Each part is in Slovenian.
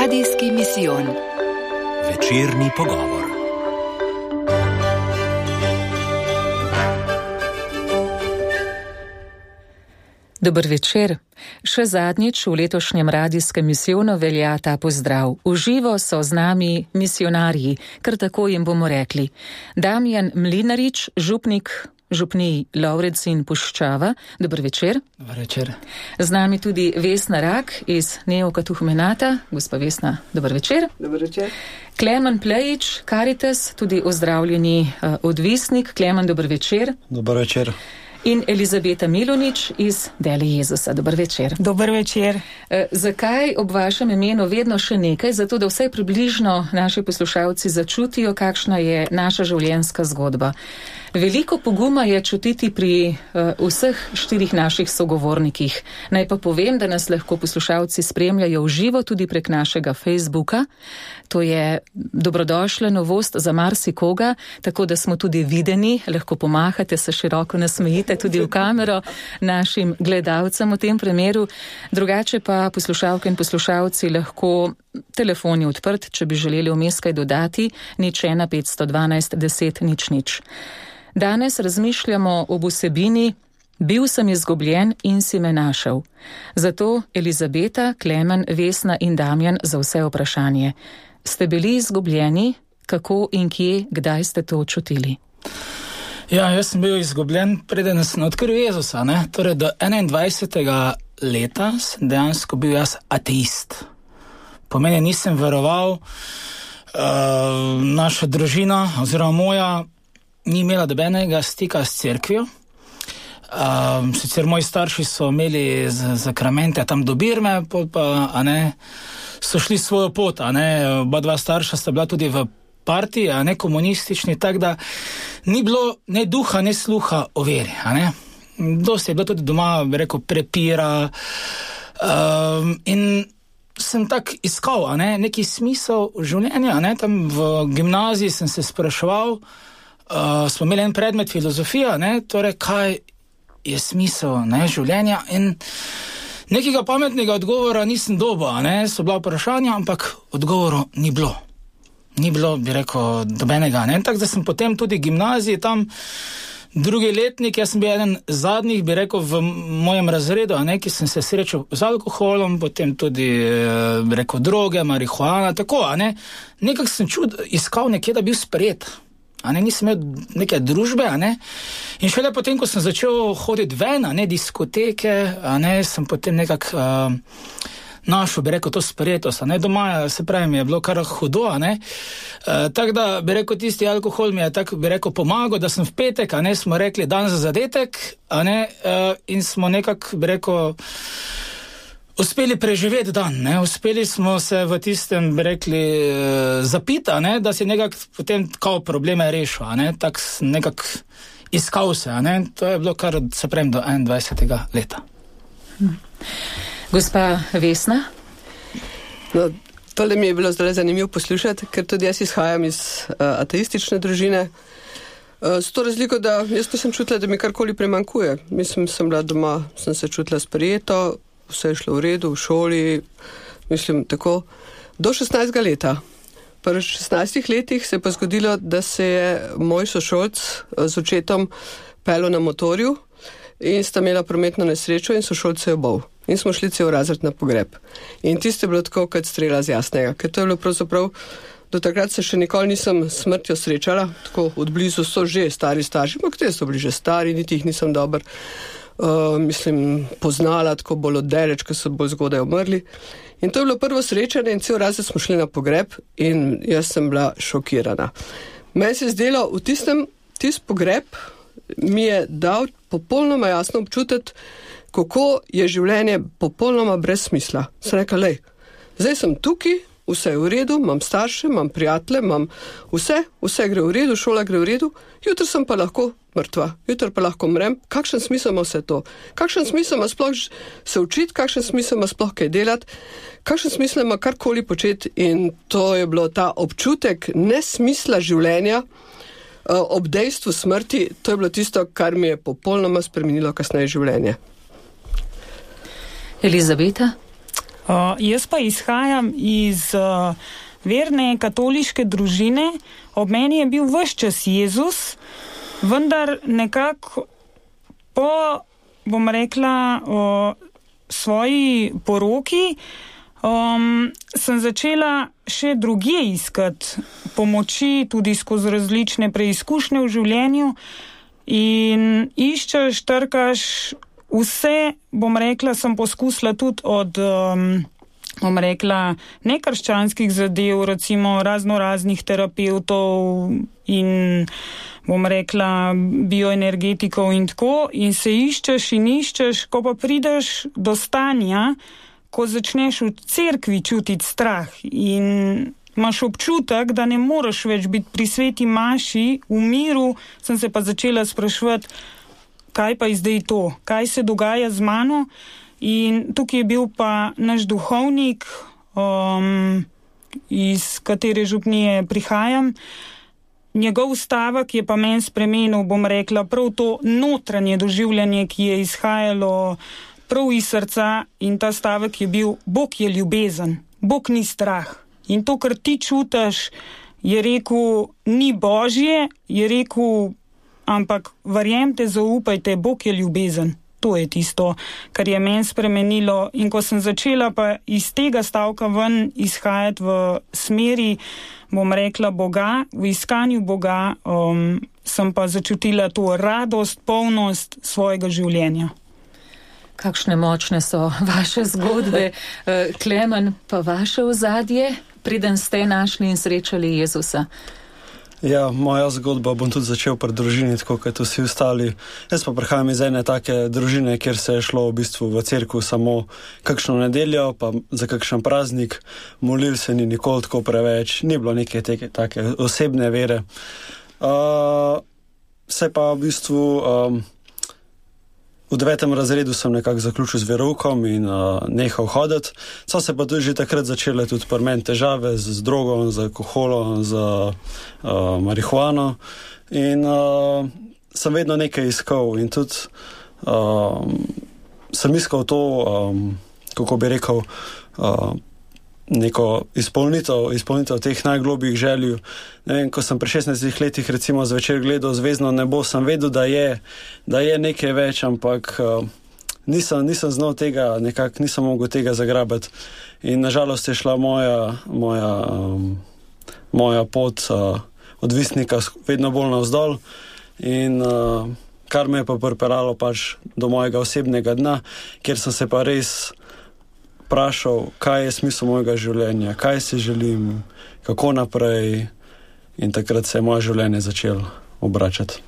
Radijski misijon. Večerni pogovor. Dober večer. Še zadnjič v letošnjem radijskem misijonu velja ta pozdrav. Uživo so z nami misionarji, kar tako jim bomo rekli. Damjan Mlinarič, župnik župni Laurec in Puščava. Dober večer. Dobar večer. Z nami tudi Vesna Rak iz Neokatuhmenata. Gospa Vesna, dober večer. Dobar večer. Klemen Plejič, Karitas, tudi ozdravljeni uh, odvisnik. Klemen, dober večer. Dobar večer. In Elizabeta Milonič iz Deli Jezusa. Dober večer. Dober večer. E, zakaj ob vašem imenu vedno še nekaj? Zato, da vsaj približno naši poslušalci začutijo, kakšna je naša življenjska zgodba. Veliko poguma je čutiti pri uh, vseh štirih naših sogovornikih. Naj pa povem, da nas lahko poslušalci spremljajo v živo tudi prek našega Facebooka. To je dobrodošla novost za marsikoga, tako da smo tudi videni, lahko pomahate, se široko nasmejite tudi v kamero našim gledalcem v tem primeru. Drugače pa poslušalke in poslušalci lahko telefon je odprt, če bi želeli vmes kaj dodati, nič 1 512 10 nič nič. Danes razmišljamo o vsebini Bil sem izgubljen in si me našel. Zato Elizabeta, Klemen, Vesna in Damjan za vse vprašanje. Ste bili izgubljeni, kako in kje, kdaj ste to čutili? Ja, jaz sem bil izgubljen, preden sem odkril Jezusa. Ne? Torej, do 21. leta sem dejansko bil jaz ateist. Pomeni, nisem veroval, uh, naša družina oziroma moja ni imela dobenega stika s cerkvijo. Um, sicer moji starši so imeli zakramente tam do Birme, pa ne, so šli svojo pot. Oba dva starša sta bila tudi v partiji, ne komunistični, tako da ni bilo ne duha, ne sluha o veri. Dosti je bilo tudi doma, rekel, prepira. Um, in sem tako iskal ne, neki smisel življenja. Ne, tam v gimnaziji sem se spraševal uh, smo imeli en predmet filozofija, ne, torej kaj je smisel ne, življenja. In nekega pametnega odgovora nisem dobil, ne, so bila vprašanja, ampak odgovorov ni bilo. Ni bilo, bi rekel, dobenega. Tako da sem potem tudi gimnaziji tam. Drugi letnik, jaz sem bil eden zadnjih, bi rekel, v mojem razredu, ne, ki sem se srečal z alkoholom, potem tudi, eh, bi rekel, droge, marihuana, tako, ne. Nekako sem čud, iskal nekje, da bi bil sprejet ne, nisem imel neke družbe. Ne? In šele potem, ko sem začel hoditi ven, ne diskoteke, ne, sem potem nekako. Uh, Našo, bi rekel, to sprejetost, ne doma, se pravi, mi je bilo kar hudo. E, tako da bi rekel, tisti alkohol mi je tako, bi rekel, pomagal, da sem v petek, a ne smo rekli dan za zadetek, ne, e, in smo nekako, bi rekel uspeli preživeti dan, ne? uspeli smo se v tistem, bi rekli, eh, zapita, ne? da si nekako potem kao probleme rešil, ne? tako nekako iskal se. Ne? To je bilo kar, se pravim, do 21. leta. Gospa Vesna? No, tole mi je bilo zelo zanimivo poslušati, ker tudi jaz izhajam iz uh, ateistične družine. Uh, s to razliko, da jaz nisem čutila, da mi karkoli premankuje. Mislim, sem bila doma, sem se čutila sprijeto, vse je šlo v redu, v šoli, mislim, tako. Do 16. leta. Po 16 letih se je pa zgodilo, da se je moj sošolc eh, z očetom pelil na motorju in sta imela prometno nesrečo in sošolc se je obal. In smo šli cel razred na pogreb. In tiste je bilo tako, kot strela z jasnega, ker to je bilo pravzaprav. Do takrat se še nikoli nisem smrtjo srečala, tako od blizu so že stari starši, ampak te so bili že stari, niti jih nisem dober. Eh, mislim, poznala, tako bolj oddereč, ko so bolj zgodaj umrli. In to je bilo prvo srečanje, in cel razred smo šli na pogreb, in jaz sem bila šokirana. Meni se je zdelo, v tistem tis pogreb mi je dal popolnoma jasno občutiti, kako je življenje popolnoma brez smisla. Sem rekla, le, zdaj sem tukaj, vse je v redu, imam starše, imam prijatelje, imam vse, vse gre v redu, šola gre v redu, jutri sem pa lahko mrtva, jutri pa lahko umrem. Kakšen smisel ima vse to? Kakšen smisel ima sploh se učiti, kakšen smisel ima sploh kaj delati, kakšen smisel ima karkoli početi in to je bilo ta občutek nesmisla življenja. Eh, ob dejstvu smrti, to je bilo tisto, kar mi je popolnoma spremenilo kasneje življenje. Elizabeta? Uh, jaz pa izhajam iz uh, verne katoliške družine, ob meni je bil vse čas Jezus, vendar nekako po, bom rekla, uh, svoji poroki um, sem začela še druge iskati pomoči, tudi skozi različne preizkušnje v življenju. In iščeš, trkaš, vse, bom rekla, sem poskusila tudi od, um, bom rekla, nekrščanskih zadev, recimo razno raznih terapeutov in, bom rekla, bioenergetikov in tako, in se iščeš in iščeš, ko pa prideš do stanja, ko začneš v cerkvi čutiti strah in imaš občutek, da ne moreš več biti pri sveti maši, v miru, sem se pa začela spraševati, kaj pa je zdaj to, kaj se dogaja z mano. In tukaj je bil pa naš duhovnik, um, iz katere župnije prihajam. Njegov stavek je pa meni spremenil, bom rekla, prav to notranje doživljanje, ki je izhajalo prav iz srca in ta stavek je bil: Bog je ljubezen, Bog ni strah. In to, kar ti čutiš, je rekel, ni božje, je rekel, ampak verjemite, zaupajte, Bog je ljubezen. To je tisto, kar je meni spremenilo. In ko sem začela pa iz tega stavka ven izhajati v smeri, bom rekla, Boga, v iskanju Boga, um, sem pa začutila to radost, polnost svojega življenja. Kakšne močne so vaše zgodbe, eh, Klemen, pa vaše ozadje, preden ste našli in srečali Jezusa? Ja, moja zgodba bom tudi začel pri družini, tako kot vsi ostali. Jaz pa prihajam iz ene take družine, kjer se je šlo v bistvu v crkvu samo kakšno nedeljo, pa za kakšen praznik, molil se ni nikoli tako preveč, ni bilo neke teke, take osebne vere. Uh, se pa v bistvu. Um, V devetem razredu sem nekako zaključil z verovkom in uh, nehal hoditi. So se pa tudi že takrat začele tudi pri meni težave z, z drogo, z alkoholom, z uh, marihuano. In uh, sem vedno nekaj iskal in tudi uh, sem iskal to, um, kako bi rekel, uh, neko izpolnitev, izpolnitev teh najglobjih želj. Vem, ko sem pri 16 letih recimo zvečer gledal zvezdno nebo, sem vedel, da je, da je nekaj več, ampak uh, nisem, nisem znal tega, nekako nisem mogel tega zagrabiti. In nažalost je šla moja, moja, um, moja pot uh, odvisnika vedno bolj navzdol. In, uh, kar me je pa pripeljalo pač do mojega osebnega dna, kjer sem se pa res vprašal, kaj je smisel mojega življenja, kaj si želim, kako naprej. In takrat se je moje življenje začelo obračati.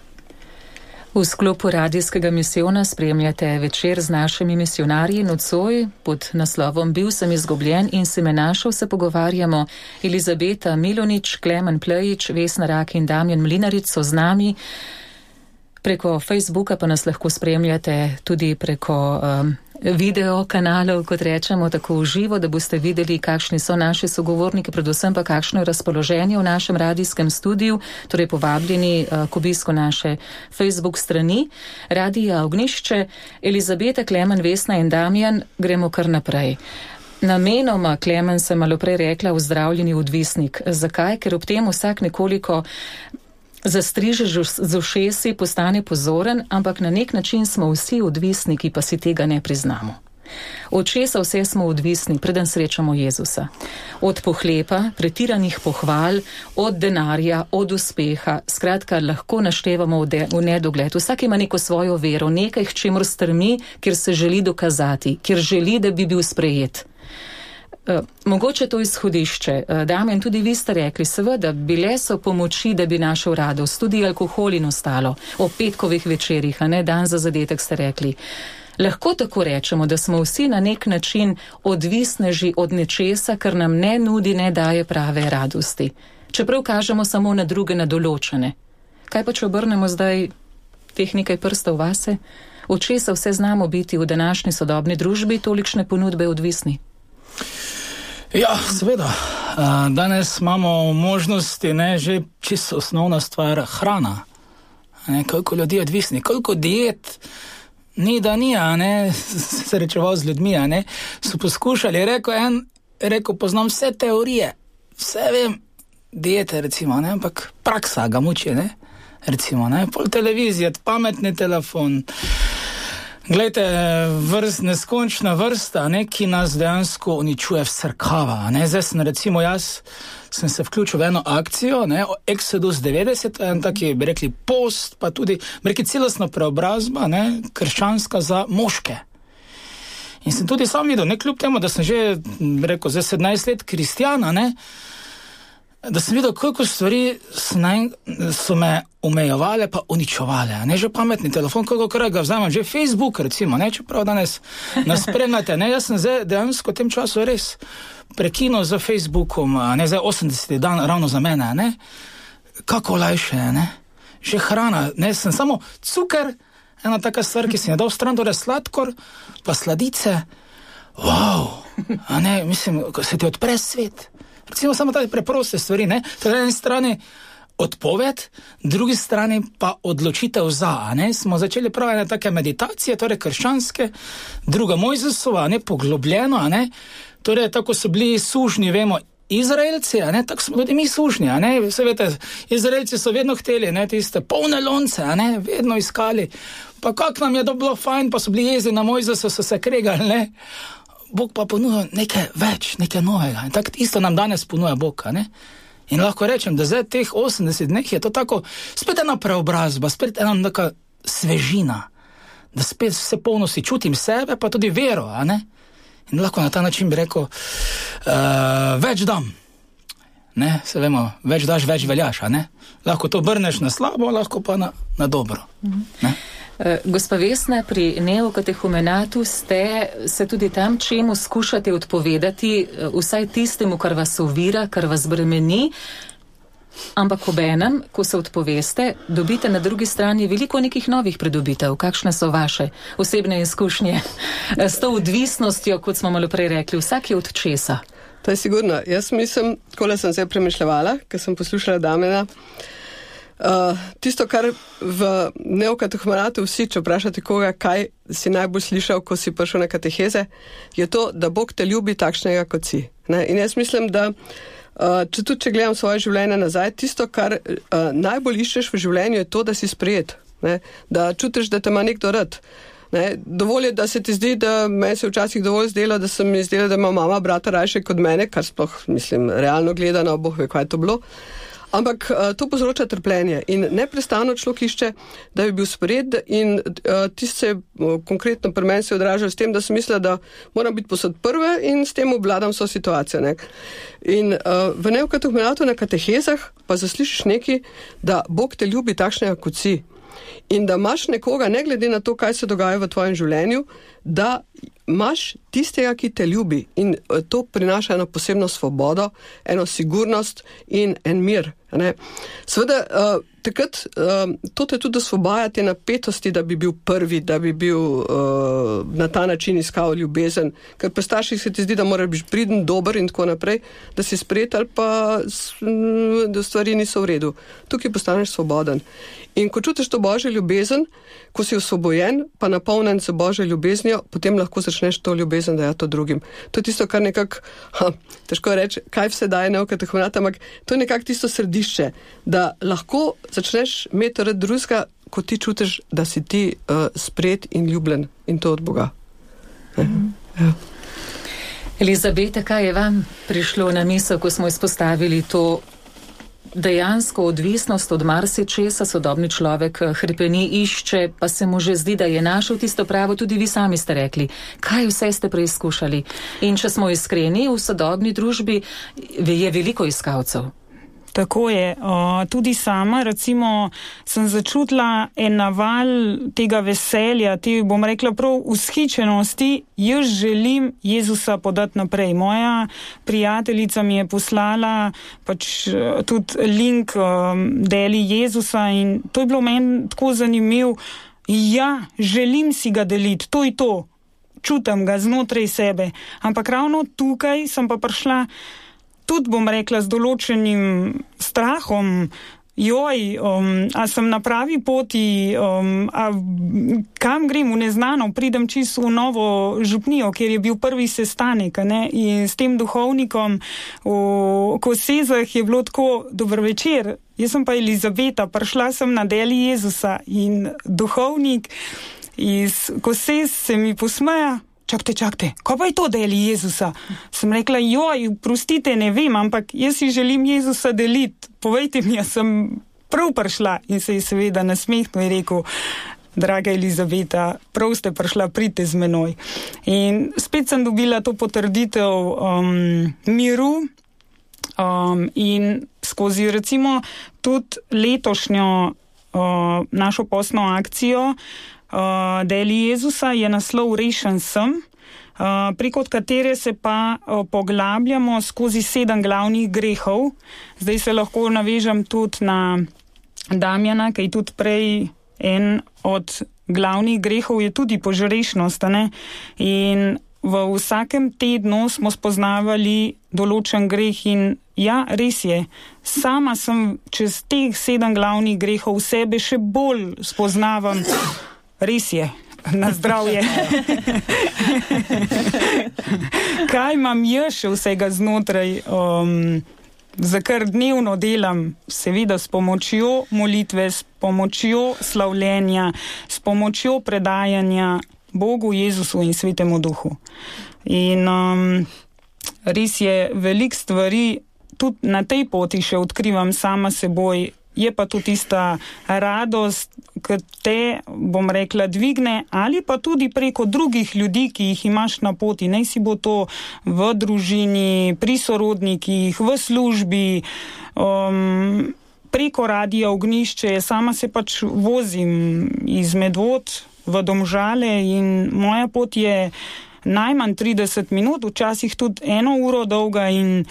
V sklopu radijskega misijona spremljate večer z našimi misionarji nocoj pod naslovom Bil sem izgubljen in se me našel, se pogovarjamo. Elizabeta Milonič, Klemen Plejič, Vesna Rak in Damjan Mlinaric so z nami. Preko Facebooka pa nas lahko spremljate tudi preko um, video kanalov, kot rečemo, tako v živo, da boste videli, kakšni so naši sogovorniki, predvsem pa kakšno je razpoloženje v našem radijskem studiu, torej povabljeni uh, k obisku naše Facebook strani. Radija Ognišče, Elizabeta, Klemen, Vesna in Damjan, gremo kar naprej. Namenoma, Klemen, sem malo prej rekla, vzdravljeni odvisnik. Zakaj? Ker ob tem vsak nekoliko zastrižeš z ušesi, postane pozoren, ampak na nek način smo vsi odvisniki, pa si tega ne priznamo. Od česa vse smo odvisni, preden srečamo Jezusa? Od pohlepa, pretiranih pohval, od denarja, od uspeha, skratka, lahko naštevamo v, de, v nedogled. Vsak ima neko svojo vero, nekaj, k čemur strmi, kjer se želi dokazati, kjer želi, da bi bil sprejet. Eh, mogoče to izhodišče, eh, dame in tudi vi ste rekli, seveda, bile so pomoči, da bi našel radost, tudi alkohol in ostalo, o petkovih večerjih, a ne dan za zadetek ste rekli. Lahko tako rečemo, da smo vsi na nek način odvisneži od nečesa, kar nam ne nudi, ne daje prave radosti. Čeprav kažemo samo na druge, na določene. Kaj pa, če obrnemo zdaj teh nekaj prstov vase? Od česa vse znamo biti v današnji sodobni družbi tolikšne ponudbe odvisni? Ja, seveda. Danes imamo možnosti, ne že čisto osnovna stvar, hrana. Ne, koliko ljudi je odvisni, koliko diet ni da ni, ne, se srečeval z ljudmi, ne, so poskušali, rekel en, rekel, poznam vse teorije, vse vem, diete, recimo, ne, ampak praksa ga muči, ne, recimo, ne, pol televizije, pametni telefon. Glejte, vrst, neskončna vrsta, ne, ki nas dejansko uničuje srkava. Zdaj sem recimo jaz, sem se vključil v eno akcijo, ne, Exodus 90, en taki, bi rekli, post, pa tudi, bi rekli, celostna preobrazba, ne, krščanska za moške. In sem tudi sam videl, ne kljub temu, da sem že, rekel, zdaj 17 let kristjana, ne, da sem videl, koliko stvari naj, so me omejevale, pa uničevale. Ne že pametni telefon, koliko krat ga vzamem, že Facebook, recimo, ne čeprav danes nas spremljate. Ne, jaz sem zdaj dejansko v tem času res prekinil z Facebookom, ne zdaj 80 dan ravno za mene, ne. Kako lajše je. Že hrana, ne, sem samo cuker, ena taka stvar, ki si je dal stran, torej sladkor, pa sladice. Wow, ne, mislim, ko se ti odpre svet. Recimo samo te preproste stvari, ne? To je na eni strani odpoved, drugi strani pa odločitev za, ne? Smo začeli prav ene take meditacije, torej krščanske, druga Mojzesova, ne poglobljeno, ne? Torej, tako so bili sužni, vemo, Izraelci, ne, tako smo tudi mi sužni, a ne, vse veste, Izraelci so vedno hteli, ne, tiste polne lonce, ne, vedno iskali, pa kak nam je to bilo fajn, pa so bili jezi na Mojzesu, so se kregali, ne. Bog pa ponuja nekaj več, nekaj novega. In tako isto nam danes ponuja Bog. In lahko rečem, da zdaj teh 80 dni je to tako, spet ena preobrazba, spet ena neka svežina, da spet vse polnosti čutim sebe, pa tudi vero. In lahko na ta način bi rekel, uh, več dam. Ne, se vemo, več daš, več veljaš. Lahko to obrneš na slabo, lahko pa na, na dobro. Ne? Gospa Vesna, pri neokatehumenatu ste se tudi tam, čemu skušate odpovedati, vsaj tistemu, kar vas ovira, kar vas bremeni. Ampak ob enem, ko se odpoveste, dobite na drugi strani veliko nekih novih pridobitev. Kakšne so vaše osebne izkušnje s to odvisnostjo, kot smo malo prej rekli, vsak je od česa? To je sigurno. Jaz mislim, ko sem se premišljala, ker sem poslušala Damena. Uh, tisto, kar v neokatehmanatu vsi, če vprašate koga, kaj si najbolj slišal, ko si prišel na kateheze, je to, da Bog te ljubi takšnega, kot si. Ne? In jaz mislim, da uh, če tudi, če gledam svoje življenje nazaj, tisto, kar uh, najbolj iščeš v življenju, je to, da si sprejet, ne? da čutiš, da te ima nekdo rad. Ne, dovolj je, da se ti zdi, da me se včasih dovolj zdelo, da sem mi zdela, da ima mama brata rajše kot mene, kar sploh, mislim, realno gledano, boh ve, kaj je to bilo. Ampak uh, to povzroča trpljenje in neprestano človek išče, da bi bil spored in uh, tisto se uh, konkretno pri meni se odraža s tem, da sem mislila, da moram biti posod prve in s tem obvladam vso situacijo. Ne? In uh, v neokatohmenatu na katehezah pa zaslišiš neki, da Bog te ljubi takšnega, kot si. In da imaš nekoga, ne glede na to, kaj se dogaja v tvojem življenju, da imaš tistega, ki te ljubi. In to prinaša eno posebno svobodo, eno sigurnost in en mir. Sveda, uh, takrat uh, to te tudi osvobaja te napetosti, da bi bil prvi, da bi bil uh, na ta način iskal ljubezen, ker pa starših se ti zdi, da moraš biti priden, dober in tako naprej, da si sprejet ali pa da stvari niso v redu. Tukaj postaneš svoboden. In ko čutiš to božjo ljubezen, ko si osvobojen, pa napolnjen z božjo ljubeznijo, potem lahko začneš to ljubezen dajati drugim. To je tisto, kar nekako, težko reči, kaj vse daje neokatehonat, ampak to je nekako tisto središče, da lahko začneš imeti red drugega, ko ti čutiš, da si ti uh, sprejet in ljubljen in to od Boga. Mhm. Ja. Elizabeta, kaj je vam prišlo na misel, ko smo izpostavili to dejansko odvisnost od marsičesa sodobni človek eh, hrpeni išče, pa se mu že zdi, da je našel tisto pravo, tudi vi sami ste rekli, kaj vse ste preizkušali. In če smo iskreni, v sodobni družbi je veliko iskalcev. Tako je. Tudi sama, recimo, sem začutila en naval tega veselja, te, bom rekla, prav ushičenosti. Jaz želim Jezusa podati naprej. Moja prijateljica mi je poslala pač e, tudi link um, deli Jezusa in to je bilo meni tako zanimivo. Ja, želim si ga deliti, to je to. Čutim ga znotraj sebe. Ampak ravno tukaj sem pa prišla tudi, bom rekla, z določenim strahom. joj, um, a sem na pravi poti, um, a kam grem v neznano, pridem čisto v novo župnijo, kjer je bil prvi sestanek. Ne? In s tem duhovnikom v Kosezah je bilo tako dober večer. Jaz sem pa Elizabeta, prišla sem na deli Jezusa in duhovnik iz Kosez se mi posmeja. Čakajte, čakajte, ko pa je to deli Jezusa? Sem rekla, joj, prostite, ne vem, ampak jaz si želim Jezusa deliti. Povejte mi, jaz sem prav prišla in se je seveda nasmehnil in rekel, draga Elizabeta, prav ste prišla, pridite z menoj. In spet sem dobila to potrditev um, miru um, in skozi recimo tudi letošnjo uh, našo posno akcijo uh, Deli Jezusa je naslov Rešen sem, uh, preko katere se pa uh, poglabljamo skozi sedem glavnih grehov. Zdaj se lahko navežem tudi na Damjana, ki je tudi prej en od glavnih grehov, je tudi požrešnost. In v vsakem tednu smo spoznavali določen greh in ja, res je, sama sem čez teh sedem glavnih grehov sebe še bolj spoznavam. Res je, na zdravje. Kaj imam jaz še vsega znotraj, um, za kar dnevno delam, seveda s pomočjo molitve, s pomočjo slavljenja, s pomočjo predajanja Bogu, Jezusu in Svetemu Duhu. In um, res je, velik stvari tudi na tej poti še odkrivam sama seboj, je pa to tista radost, ki te, bom rekla, dvigne ali pa tudi preko drugih ljudi, ki jih imaš na poti. Naj si bo to v družini, pri sorodnikih, v službi. Um, Preko radija ognišče, sama se pač vozim iz Medvod v Domžale in moja pot je najmanj 30 minut, včasih tudi eno uro dolga in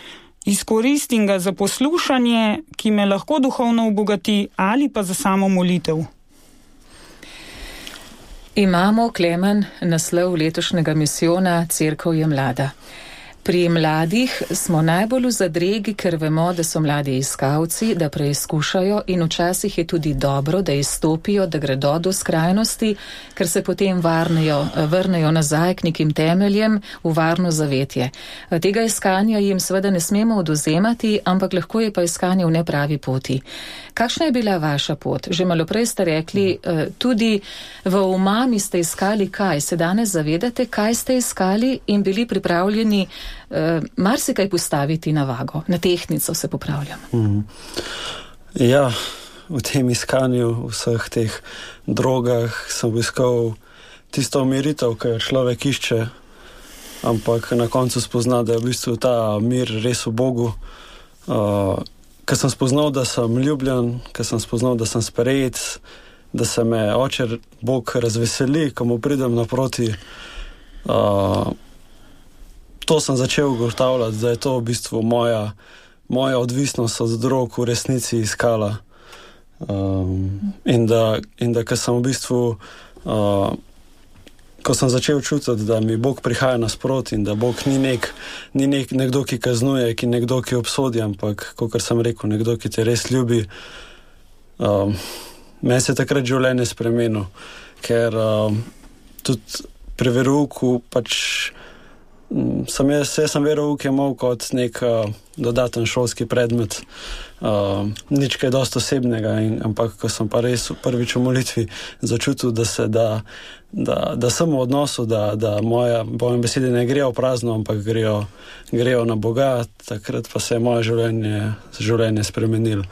izkoristim ga za poslušanje, ki me lahko duhovno obogati, ali pa za samo molitev. Imamo Klemen naslov letošnjega misijona Cerkev je mlada. Pri mladih smo najbolj v zadregi, ker vemo, da so mladi iskalci, da preizkušajo in včasih je tudi dobro, da izstopijo, da gredo do skrajnosti, ker se potem varnejo, vrnejo nazaj k nekim temeljem v varno zavetje. Tega iskanja jim seveda ne smemo oduzemati, ampak lahko je pa iskanje v nepravi poti. Kakšna je bila vaša pot? Že malo prej ste rekli, eh, tudi v umami ste iskali kaj. Se danes zavedate, kaj ste iskali in bili pripravljeni uh, marsikaj postaviti na vago, na tehnico se popravljam. Mm. Ja, v tem iskanju vseh teh drogah sem iskal tisto umiritev, ki jo človek išče, ampak na koncu spozna, da je v bistvu ta mir res v Bogu. Uh, ker sem spoznal, da sem ljubljen, ker sem spoznal, da sem sprejet, da se me oče Bog razveseli, ko mu pridem naproti. Uh, to sem začel ugotavljati, da je to v bistvu moja, moja odvisnost od drog v resnici iskala. Um, in da, in da sem v bistvu, uh, ko sem začel čutiti, da mi Bog prihaja nasproti in da Bog ni, nek, ni nek, nekdo, ki kaznuje, ki nekdo, ki obsodi, ampak kot sem rekel, nekdo, ki te res ljubi. Um, meni se je takrat življenje spremenilo, ker um, tudi pri veruku pač. Mm, sem jaz, jaz sem verouk imel kot nek uh, dodaten šolski predmet, uh, nič kaj dosto osebnega, in, ampak ko sem pa res prvič v molitvi začutil, da, se, da, da, da sem v odnosu, da, da moje, moje besede ne grejo v prazno, ampak grejo, grejo na Boga, takrat pa se je moje življenje, življenje spremenilo.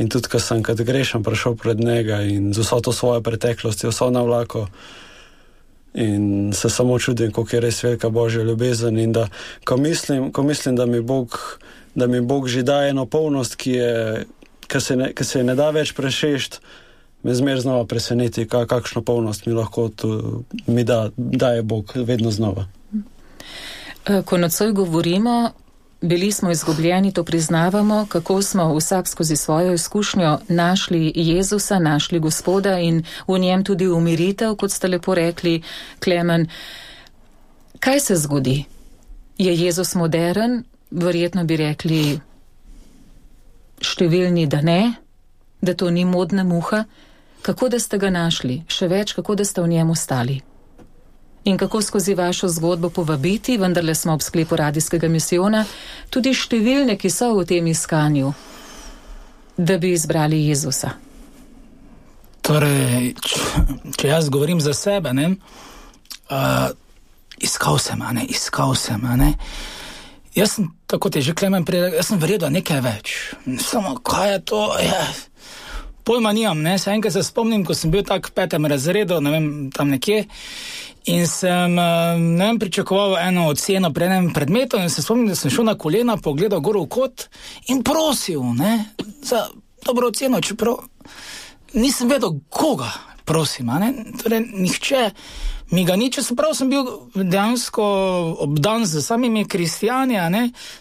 In tudi, ko sem kot grešen prišel pred njega in z vso to svojo preteklost, vso na vlako. In se samo čudim, kako je res velika božja ljubezen. In da, ko mislim, ko mislim da, mi Bog, da mi Bog že daje eno polnost, ki, je, ki, se, ne, ki se ne da več prešešt, me zmer znova preseneti, kakšno polnost mi lahko tu, mi da, daje Bog vedno znova. Ko nocoj govorimo, Bili smo izgubljeni, to priznavamo, kako smo vsak skozi svojo izkušnjo našli Jezusa, našli Gospoda in v njem tudi umiritev, kot ste lepo rekli, Klemen. Kaj se zgodi? Je Jezus modern? Verjetno bi rekli številni, da ne. da to ni modna muha, kako da ste ga našli, še več, kako da ste v njem ostali. In kako skozi vašo zgodbo povabiti, vendarle smo ob sklepu radijskega misijona, tudi številne, ki so v tem iskanju, da bi izbrali Jezusa. Torej, če, jaz govorim za sebe, ne, uh, iskal sem, ne, iskal sem, ne. Jaz sem, tako ti že klemen prej, jaz sem verjel, da nekaj več. Samo, kaj je to? Ja. Pojma nimam, ne, se enkrat se spomnim, ko sem bil tak v petem razredu, ne vem, tam nekje. In sem ne vem, pričakoval eno oceno pred enim predmetom, in se spomnim, da sem šel na kolena, pogledal gor v kot in prosil ne, za dobro oceno, čeprav nisem vedel, koga prosim. Torej, nihče mi ga ni, če se prav sem bil dejansko obdan z samimi kristijani,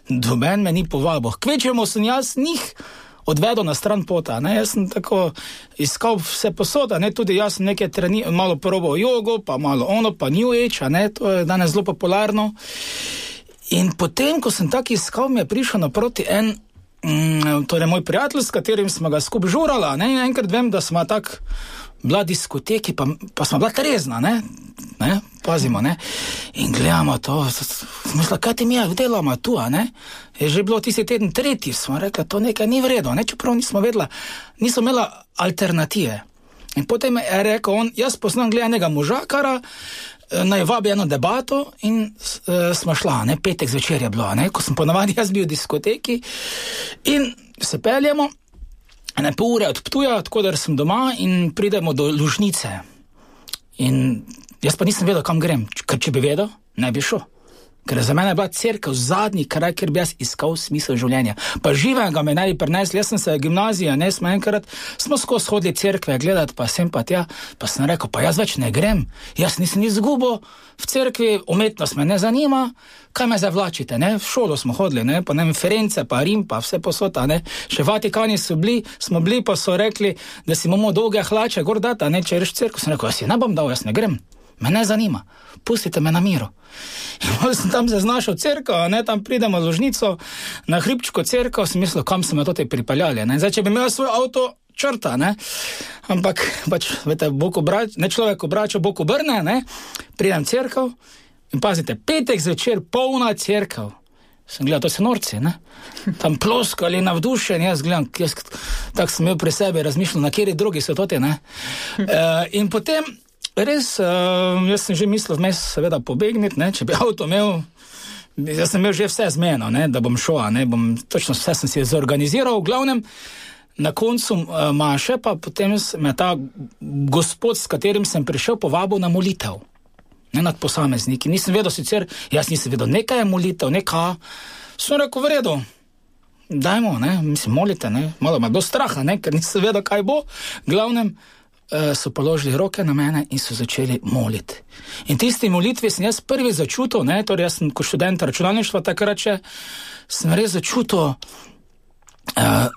doben me ni povabil. Kvečemo sem jaz njih odvedel na stran pota. Ne? Jaz sem tako iskal vse posoda, ne? tudi jaz sem nekaj treni, malo probal jogo, pa malo ono, pa New Age, ne? to je danes zelo popularno. In potem, ko sem tako iskal, mi je prišel naproti en, mm, torej moj prijatelj, s katerim smo ga skupaj žurali, in enkrat vem, da smo tako bila diskoteki, pa, pa smo bila trezna, ne? Ne? pazimo. Ne? In gledamo to, mislim, kaj ti mi je, delamo tu, ne? je že bilo tisti teden tretji, smo rekli, to nekaj ni vredno, ne? čeprav nismo vedeli, nismo imeli alternative. In potem je rekel on, jaz poznam gledanega možakara, eh, naj vabi eno debato in uh, smo šla, ne? petek zvečer je bilo, ne? ko sem ponovadi jaz bil v diskoteki in se peljemo ene pol ure odptuja, tako da sem doma in pridemo do lužnice. In jaz pa nisem vedel, kam grem, ker če bi vedel, ne bi šel. Ker za mene je bila crkva zadnji kraj, kjer bi jaz iskal smisel življenja. Pa živega me naj bi prinesli, jaz sem se v gimnaziji, ne smo enkrat, smo skozi hodili crkve gledati, pa sem pa tja, pa sem rekel, pa jaz več ne grem, jaz nisem izgubil v crkvi, umetnost me ne zanima, kaj me zavlačite, ne? v šolo smo hodili, ne? pa ne vem, Ference, pa Rim, pa vse posota, ne? še Vatikani so bili, smo bili, pa so rekli, da si imamo dolge hlače, gor data, ne, če reš crkvo, sem rekel, jaz si ne bom dal, jaz ne grem me ne zanima, pustite me na miru. In sem tam se znašel v crkvi, ne tam pridemo ložnico, na hribčko crkvo, sem mislil, kam so me to te pripeljali. Zdaj, če bi imel svoj avto, črta, ne? ampak pač, veste, obrač, ne človek obrača, Bog obrne, ne? pridem v crkvo in pazite, petek zvečer, polna crkva. Sem gledal, to so norci, ne? tam plosko ali navdušen, jaz gledam, jaz, tako sem imel pri sebi, razmišljal, na kateri drugi so to te. Uh, in potem res, uh, jaz sem že mislil, vmes seveda pobegniti, ne, če bi avto imel. Jaz sem imel že vse zmeno, ne, da bom šel, ne, bom, točno vse sem si zorganiziral, v glavnem. Na koncu uh, maše pa potem me ta gospod, s katerim sem prišel, povabil na molitev. Ne nad posamezniki. Nisem vedel sicer, jaz nisem vedel, nekaj je molitev, nekaj. Sem rekel, v redu, dajmo, ne, mislim, molite, ne, malo ima do straha, ne, ker nisem vedel, kaj bo. Glavnem, Eh, so položili roke na mene in so začeli moliti. In tisti molitvi sem jaz prvi začutil, ne, torej jaz sem kot študent računalništva takrat, če sem res začutil, uh,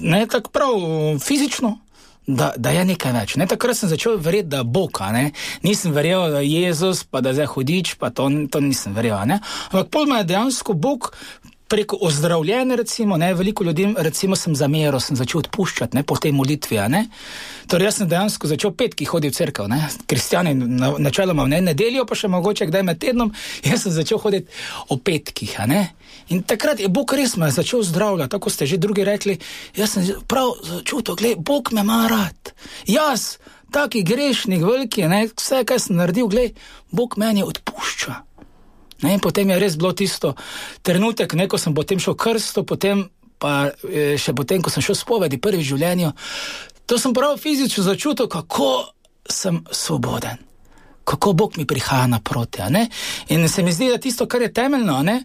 ne tako prav fizično. Da, da je nekaj več. Ne, takrat sem začel verjeti, da je Bog. Nisem verjel, da je Jezus, pa da je zdaj hudič, pa to, to nisem verjel. Ampak pol me je dejansko Bog preko ozdravljenja, recimo, ne, veliko ljudem, recimo, sem zameril, sem začel odpuščati ne, po tej molitvi. Torej, jaz sem dejansko začel petki hoditi v crkvu, kristijani na, načeloma ne nedeljo, pa še mogoče kdaj med tednom, jaz sem začel hoditi o petkih. In takrat je Bog res me začel zdravljati, tako ste že drugi rekli. Jaz sem prav začutil, da Bog me ima rad. Jaz, taki grešnik, veliki, ne, vse, kar sem naredil, gled, Bog meni odpušča. Ne, in potem je res bilo tisto trenutek, ne, ko sem potem šel krsto, potem pa e, še potem, ko sem šel spovedi prvi v življenju. To sem prav fizično začutil, kako sem svoboden, kako Bog mi prihaja naproti. In se mi zdi, da tisto, kar je temeljno, ne,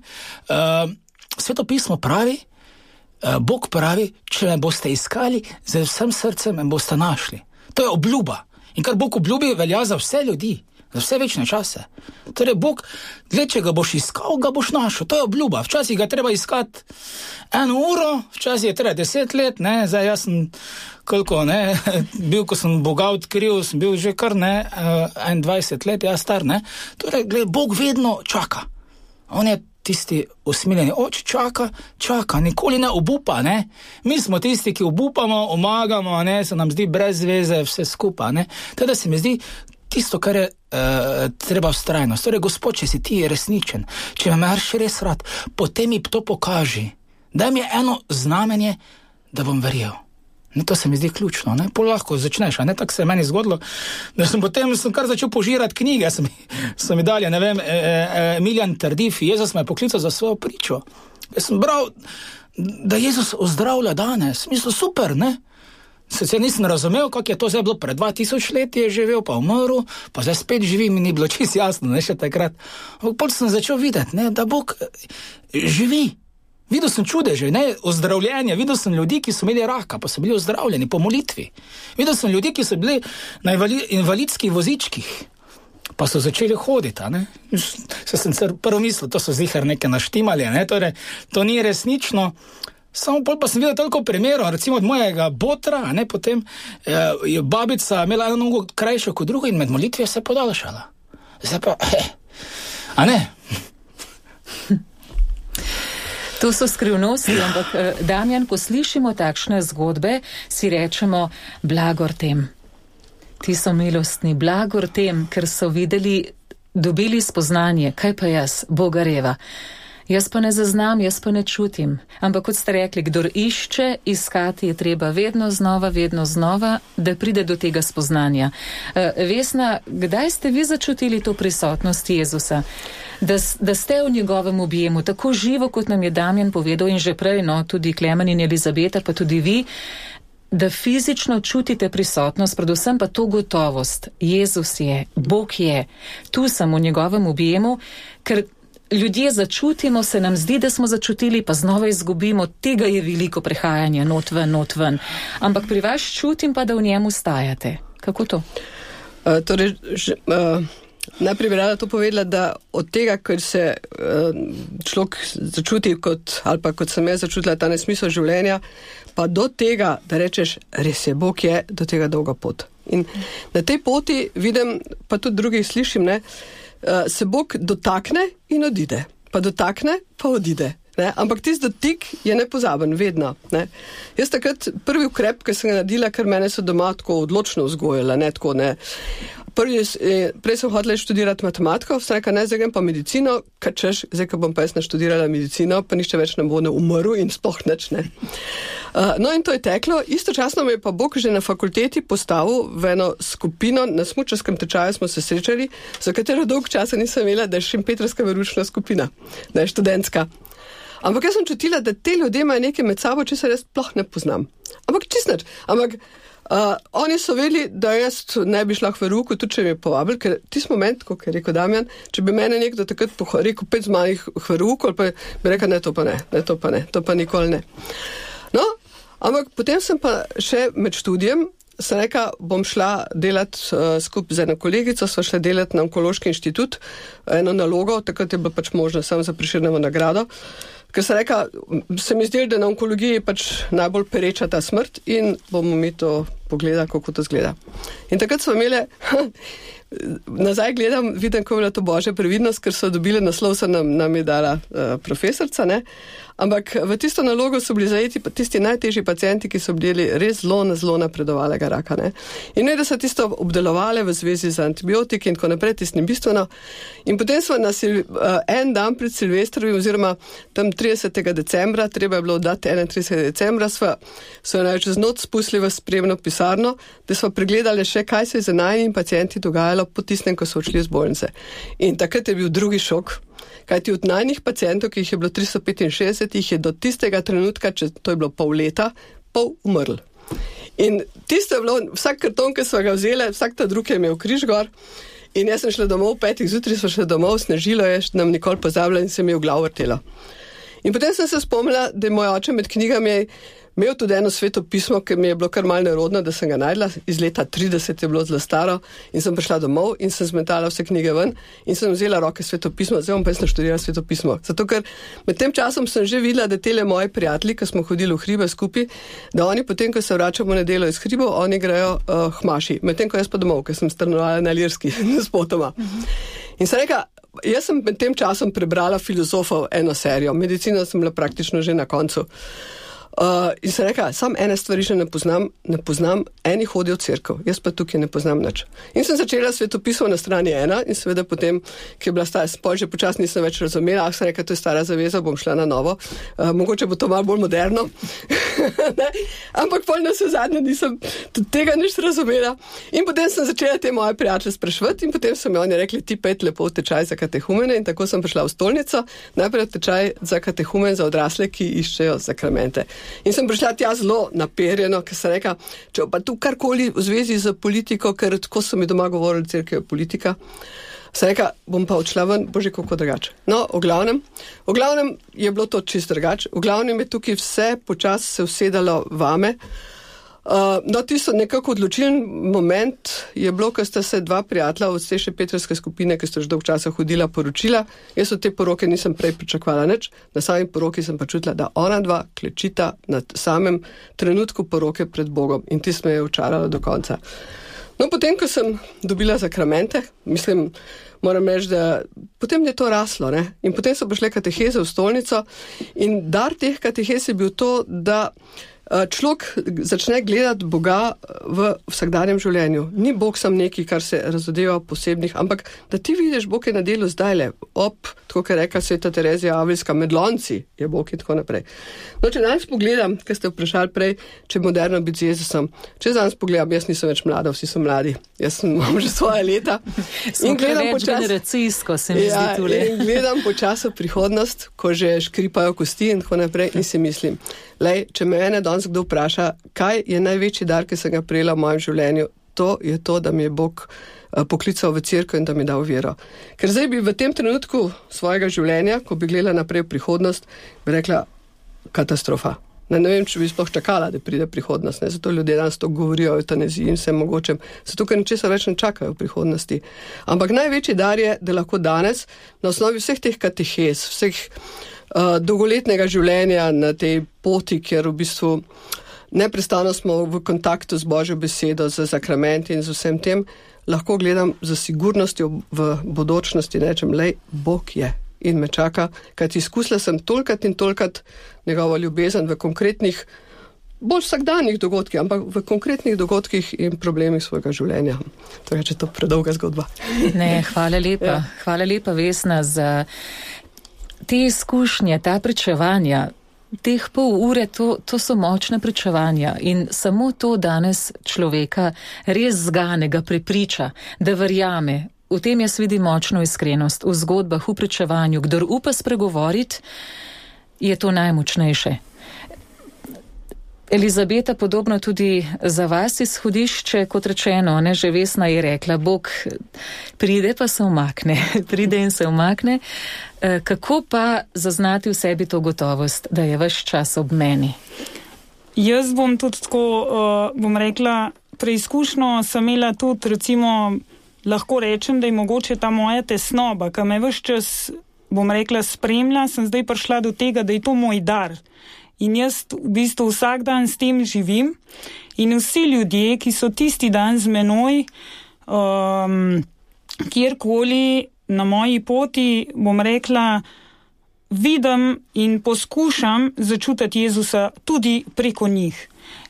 uh, sveto pismo pravi, uh, Bog pravi, če me boste iskali, z vsem srcem me boste našli. To je obljuba. In kar Bog obljubi, velja za vse ljudi za vse večne čase. Torej, Bog, gled, če ga boš iskal, ga boš našel. To je obljuba. Včasih ga treba iskati eno uro, včasih je treba deset let, ne, zdaj jaz sem, koliko, ne, bil, ko sem Boga odkril, sem bil že kar ne, uh, eh, 21 let, jaz star, ne. Torej, gled, Bog vedno čaka. On je tisti usmiljeni, oče čaka, čaka, nikoli ne obupa. Ne? Mi smo tisti, ki obupamo, omagamo, ne? se nam zdi brez veze, vse skupaj. Teda se mi zdi tisto, kar je uh, treba vztrajnost. Torej, gospod, če si ti resničen, če me imaš res rad, potem mi to pokaži. Daj mi eno znamenje, da bom verjel. Ne, to se mi zdi ključno. Pol lahko začneš, ne tako se je meni zgodilo. Da sem potem sem kar začel požirati knjige, sem, sem dalje, ne vem, e, e, Miljan Tardif, Jezus me je poklical za svojo pričo. Jaz sem bral, da Jezus ozdravlja danes, mislim, super, ne? Sicer nisem razumel, kako je to zdaj bilo, pred 2000 leti je živel, pa umrl, pa zdaj spet živi, mi ni bilo čisto jasno, ne še takrat. Ampak sem začel videti, ne, da Bog živi. Videl sem čudeže, ne, ozdravljenje, videl sem ljudi, ki so imeli raka, pa so bili ozdravljeni po molitvi. Videl sem ljudi, ki so bili na invalidskih vozičkih, pa so začeli hoditi. Se sem prvo mislil, to so zihar neke naštimali, ne, torej, to ni resnično. Samo pol pa sem videl toliko primerov, recimo od mojega botra, ne, potem eh, je babica imela eno nogo krajšo kot drugo in med molitvijo se je podaljšala. Zdaj pa, eh, a ne. To so skrivnosti, ampak eh, Damjan, ko slišimo takšne zgodbe, si rečemo blagor tem. Ti so milostni, blagor tem, ker so videli, dobili spoznanje, kaj pa jaz, Bogareva. Jaz pa ne zaznam, jaz pa ne čutim. Ampak kot ste rekli, kdor išče, iskati je treba vedno znova, vedno znova, da pride do tega spoznanja. Uh, Vesna, kdaj ste vi začutili to prisotnost Jezusa? Da, da ste v njegovem objemu, tako živo, kot nam je Damjan povedal in že prej, no, tudi Klemen in Elizabeta, pa tudi vi, da fizično čutite prisotnost, predvsem pa to gotovost. Jezus je, Bog je, tu sem v njegovem objemu, ker ljudje začutimo, se nam zdi, da smo začutili, pa znova izgubimo, tega je veliko prehajanja, not ven, not ven. Ampak pri vas čutim pa, da v njemu stajate. Kako to? Uh, torej, že, uh, najprej bi rada to povedala, da od tega, ker se uh, človek začuti, kot, ali pa kot sem jaz začutila ta nesmisel življenja, pa do tega, da rečeš, res je, Bog je, do tega dolga pot. In na tej poti vidim, pa tudi drugih slišim, ne, uh, se Bog dotakne in odide. Pa dotakne, pa odide. Ne? Ampak tisti dotik je nepozaben, vedno. Ne? Jaz takrat prvi ukrep, ki sem ga naredila, ker mene so doma tako odločno vzgojila. Ne? Tako, ne? Prvi, prej sem hodila študirati matematiko, vse kaj ne zdaj, pa medicino, kaj češ, zdaj, ko bom pa jaz naštudirala medicino, pa nišče več ne bo ne umrl in sploh neč ne. Uh, no in to je teklo, istočasno me je pa Bog že na fakulteti postavil v eno skupino, na smučarskem tečaju smo se srečali, za katero dolg časa nisem imela, da je šimpetrska veručna skupina, da je študentska. Ampak jaz sem čutila, da te ljudje imajo nekaj med sabo, če se res sploh ne poznam. Ampak čistneč. Ampak Uh, oni so vedeli, da jaz ne bi šla v ruku, tudi če bi me povabili, ker tisti moment, kot je rekel Damjan, če bi mene nekdo takrat rekel, pet zmanjih v ruku, pa bi rekel, ne, to pa ne, ne, to pa ne, to pa nikoli ne. No, ampak potem sem pa še med študijem. Sem rekla, bom šla delati uh, skupaj z eno kolegico, sva šla delati na onkološki inštitut, eno nalogo, takrat je bilo pač možno samo za priširjeno nagrado. Uh, ker se reka, se mi zdi, da na onkologiji pač najbolj pereča ta smrt in bomo mi to pogledali, kako to zgleda. In takrat smo imeli, nazaj gledam, vidim, kako je bila to božja previdnost, ker so dobili naslov, se nam, nam je dala uh, profesorca, ne? Ampak v tisto nalogo so bili zajeti tisti najtežji pacijenti, ki so bili res zelo zelo napredovalega raka. Ne? In ne, da so tisto obdelovali v zvezi z antibiotiki in tako naprej, tisto ni bistveno. In potem smo na sil, uh, en dan pred Silvestrovim, oziroma tam 30. decembra, treba je bilo dati 31. decembra, smo se naj čez noč spustili v spremno pisarno, da smo pregledali še, kaj se je z najnim pacijenti dogajalo po tistem, ko so odšli iz bolnice. In takrat je bil drugi šok. Kajti od najnih pacijentov, ki jih je bilo 365, jih je do tistega trenutka, če to je bilo pol leta, pol umrl. In tisto je bilo, vsak karton, ki so ga vzeli, vsak ta drugi je imel križ gor. In jaz sem šla domov, petih zjutraj sem šla domov, snežilo je, nam nikoli pozabila in se mi je v glavu vrtela. In potem sem se spomnila, da je moj oče med knjigami imel tudi eno sveto pismo, ki mi je bilo kar malce nerodno, da sem ga najdla. Iz leta 30 je bilo zelo staro in sem prišla domov in sem zmetala vse knjige ven in sem vzela roke sveto pismo, zdaj bom pa jaz naštudirala sveto pismo. Zato, ker med tem časom sem že videla, da tele moji prijatelji, ki smo hodili v hribe skupaj, da oni potem, ko se vračamo na delo iz hribov, oni grejo uh, hmaši. Medtem, ko jaz pa domov, ker sem strnovala na lirski, s potoma. In sem rekla, jaz sem med tem časom prebrala filozofov eno serijo, medicino sem bila praktično že na koncu. Uh, in se reka, sam ene stvari še ne poznam, ne poznam, eni hodijo v crkvo, jaz pa tukaj ne poznam nič. In sem začela svetopisov na strani ena in seveda potem, ki je bila stara, spol že počasno nisem več razumela, ah, sem rekla, to je stara zaveza, bom šla na novo, uh, mogoče bo to malo bolj moderno. Ampak pol na vse zadnje nisem tega nič razumela. In potem sem začela te moje prijatelje sprašvati in potem so mi oni rekli, ti pet lepo tečaj za katehumene in tako sem prišla v stolnico, najprej tečaj za katehumen za odrasle, ki iščejo sakramente. In sem prišla tja zelo naperjeno, ker sem rekla, če pa tu karkoli v zvezi z politiko, ker tako so mi doma govorili, crkva je politika. Sem rekla, bom pa odšla ven, bože, kako drugače. No, v glavnem, v glavnem je bilo to čist drugače. V glavnem je tukaj vse počasi se usedalo vame. Uh, no, tisto nekako odločilen moment je bilo, ko sta se dva prijatelja od te še petrske skupine, ki sta že dolgo časa hodila, poročila. Jaz od te poroke nisem prej pričakovala nič, na sami poroki sem pa čutila, da ona dva klečita na samem trenutku poroke pred Bogom in ti smo jo učarali do konca. No, potem, ko sem dobila zakramente, mislim, moram reči, da potem je to raslo ne? in potem so prišle kateheze v stolnico in dar teh katehez je bil to, da človek začne gledati Boga eh, v vsakdanjem življenju. Ni Bog sam neki, kar se razodeva posebnih, ampak da ti vidiš, Bog je na delu zdaj le, ob, tako kot je rekla sveta Terezija Avilska, med lonci je Bog in tako naprej. No, če danes pogledam, ker ste vprašali prej, če moderno biti z Jezusom, če danes pogledam, jaz nisem več mlada, vsi so mladi, jaz imam že svoje leta. in gledam počasno, se mi ja, zdi, in gledam počasno prihodnost, ko že škripajo kosti in tako naprej in si mislim, lej, če me ene danes kdo vpraša, kaj je največji dar, ki sem ga prejela v mojem življenju, to je to, da mi je Bog eh, poklical v crkvo in da mi je dal vero. Ker zdaj bi v tem trenutku svojega življenja, ko bi gledala naprej v prihodnost, bi rekla katastrofa. Ne, ne vem, če bi sploh čakala, da pride prihodnost. Ne. Zato ljudje danes to govorijo o eutanaziji in vsem mogočem. Zato, ker ničesar več ne čakajo v prihodnosti. Ampak največji dar je, da lahko danes na osnovi vseh teh katehez, vseh uh, dolgoletnega življenja na tej poti, ker v bistvu neprestano smo v kontaktu z Božjo besedo, z zakramenti in z vsem tem, lahko gledam za sigurnostjo v bodočnosti, rečem, lej, Bog je in me čaka, kajti izkusila sem tolkrat in tolkrat njegovo ljubezen v konkretnih, bolj vsakdanjih dogodkih, ampak v konkretnih dogodkih in problemih svojega življenja. To je, če to predolga zgodba. Ne, hvala lepa, ja. hvala lepa, Vesna, za te izkušnje, ta pričevanja, teh pol ure, to, to so močne pričevanja in samo to danes človeka res zganega prepriča, da verjame. V tem jaz vidim močno iskrenost, v zgodbah, v pričevanju. Kdor upa spregovoriti, je to najmočnejše. Elizabeta, podobno tudi za vas izhodišče, kot rečeno, ne že vesna je rekla, Bog pride pa se umakne, pride in se umakne. Eh, kako pa zaznati v sebi to gotovost, da je vaš čas ob meni? Jaz bom tudi tako, uh, bom rekla, preizkušnjo sem imela tudi, recimo, lahko rečem, da je mogoče ta moja tesnoba, ki me vse čas, bom rekla, spremlja, sem zdaj prišla do tega, da je to moj dar. In jaz v bistvu vsak dan s tem živim, in vsi ljudje, ki so tisti dan z menoj, um, kjerkoli na moji poti, bom rekla, vidim in poskušam začutiti Jezusa tudi preko njih.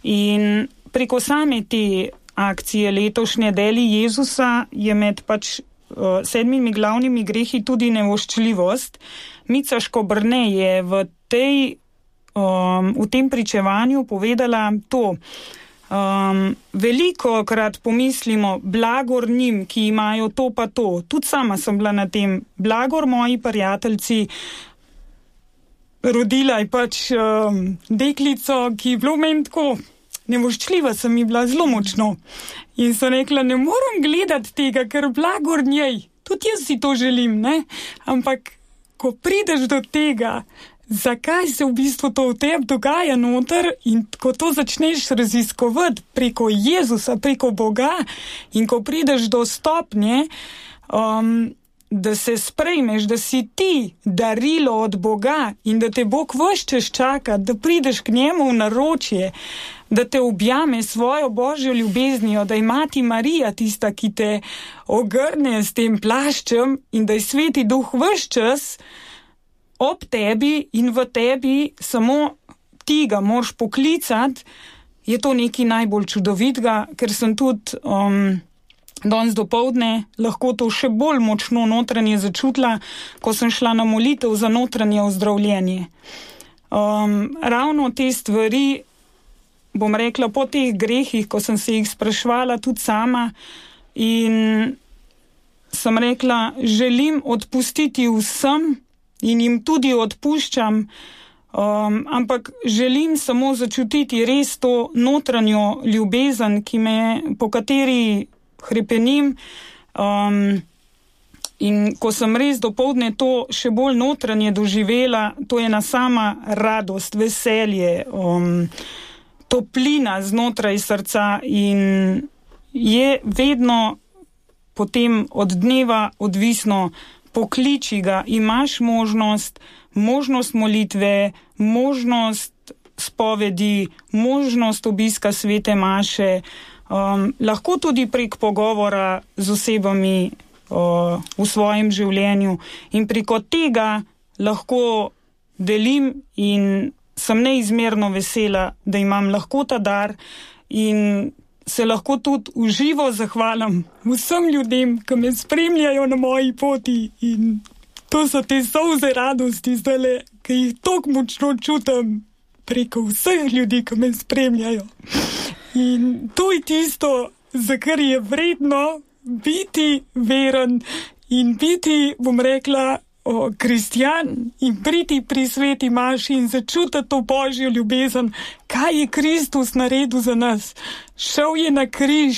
In preko same te akcije letošnje deli Jezusa je med pač uh, sedmimi glavnimi grehi tudi nevoščljivost. Mica Škobrne je v tej um, v tem pričevanju povedala to. Um, veliko krat pomislimo, blagor njim, ki imajo to pa to. Tudi sama sem bila na tem, blagor moji prijatelji. Rodila je pač um, deklico, ki je bilo meni tako nevoščljiva, sem ji bila zelo močno. In so rekla, ne morem gledati tega, ker blagor njej. Tudi jaz si to želim, ne? ampak ko prideš do tega, zakaj se v bistvu to v tebi dogaja noter in ko to začneš raziskovati preko Jezusa, preko Boga in ko prideš do stopnje, um, da se sprejmeš, da si ti darilo od Boga in da te Bog čas čaka, da prideš k njemu v naročje, da te objame svojo božjo ljubeznijo, da ima ti Marija tista, ki te ogrne s tem plaščem in da je sveti duh vse čas ob tebi in v tebi, samo ti ga moš poklicati, je to nekaj najbolj čudovitega, ker sem tudi. Um, Danes do povdne lahko to še bolj močno notranje začutila, ko sem šla na molitev za notranje ozdravljenje. Um, ravno te stvari, bom rekla, po teh grehih, ko sem se jih sprašvala tudi sama in sem rekla, želim odpustiti vsem in jim tudi odpuščam, um, ampak želim samo začutiti res to notranjo ljubezen, me, po kateri hrepenim. Um, in ko sem res dopoledne to še bolj notranje doživela, to je ena sama radost, veselje, um, toplina znotraj srca in je vedno potem od dneva odvisno, pokliči ga, imaš možnost, možnost molitve, možnost spovedi, možnost obiska svete maše um, lahko tudi prek pogovora z osebami uh, v svojem življenju. In preko tega lahko delim in sem neizmerno vesela, da imam lahko ta dar in se lahko tudi uživo zahvalim vsem ljudem, ki me spremljajo na moji poti in to so te solze radosti zdaj, ki jih tako močno čutim preko vseh ljudi, ki me spremljajo. In to je tisto, za kar je vredno biti veren in biti, bom rekla, kristjan in priti pri sveti maši in začutiti to božjo ljubezen, kaj je Kristus naredil za nas. Šel je na križ,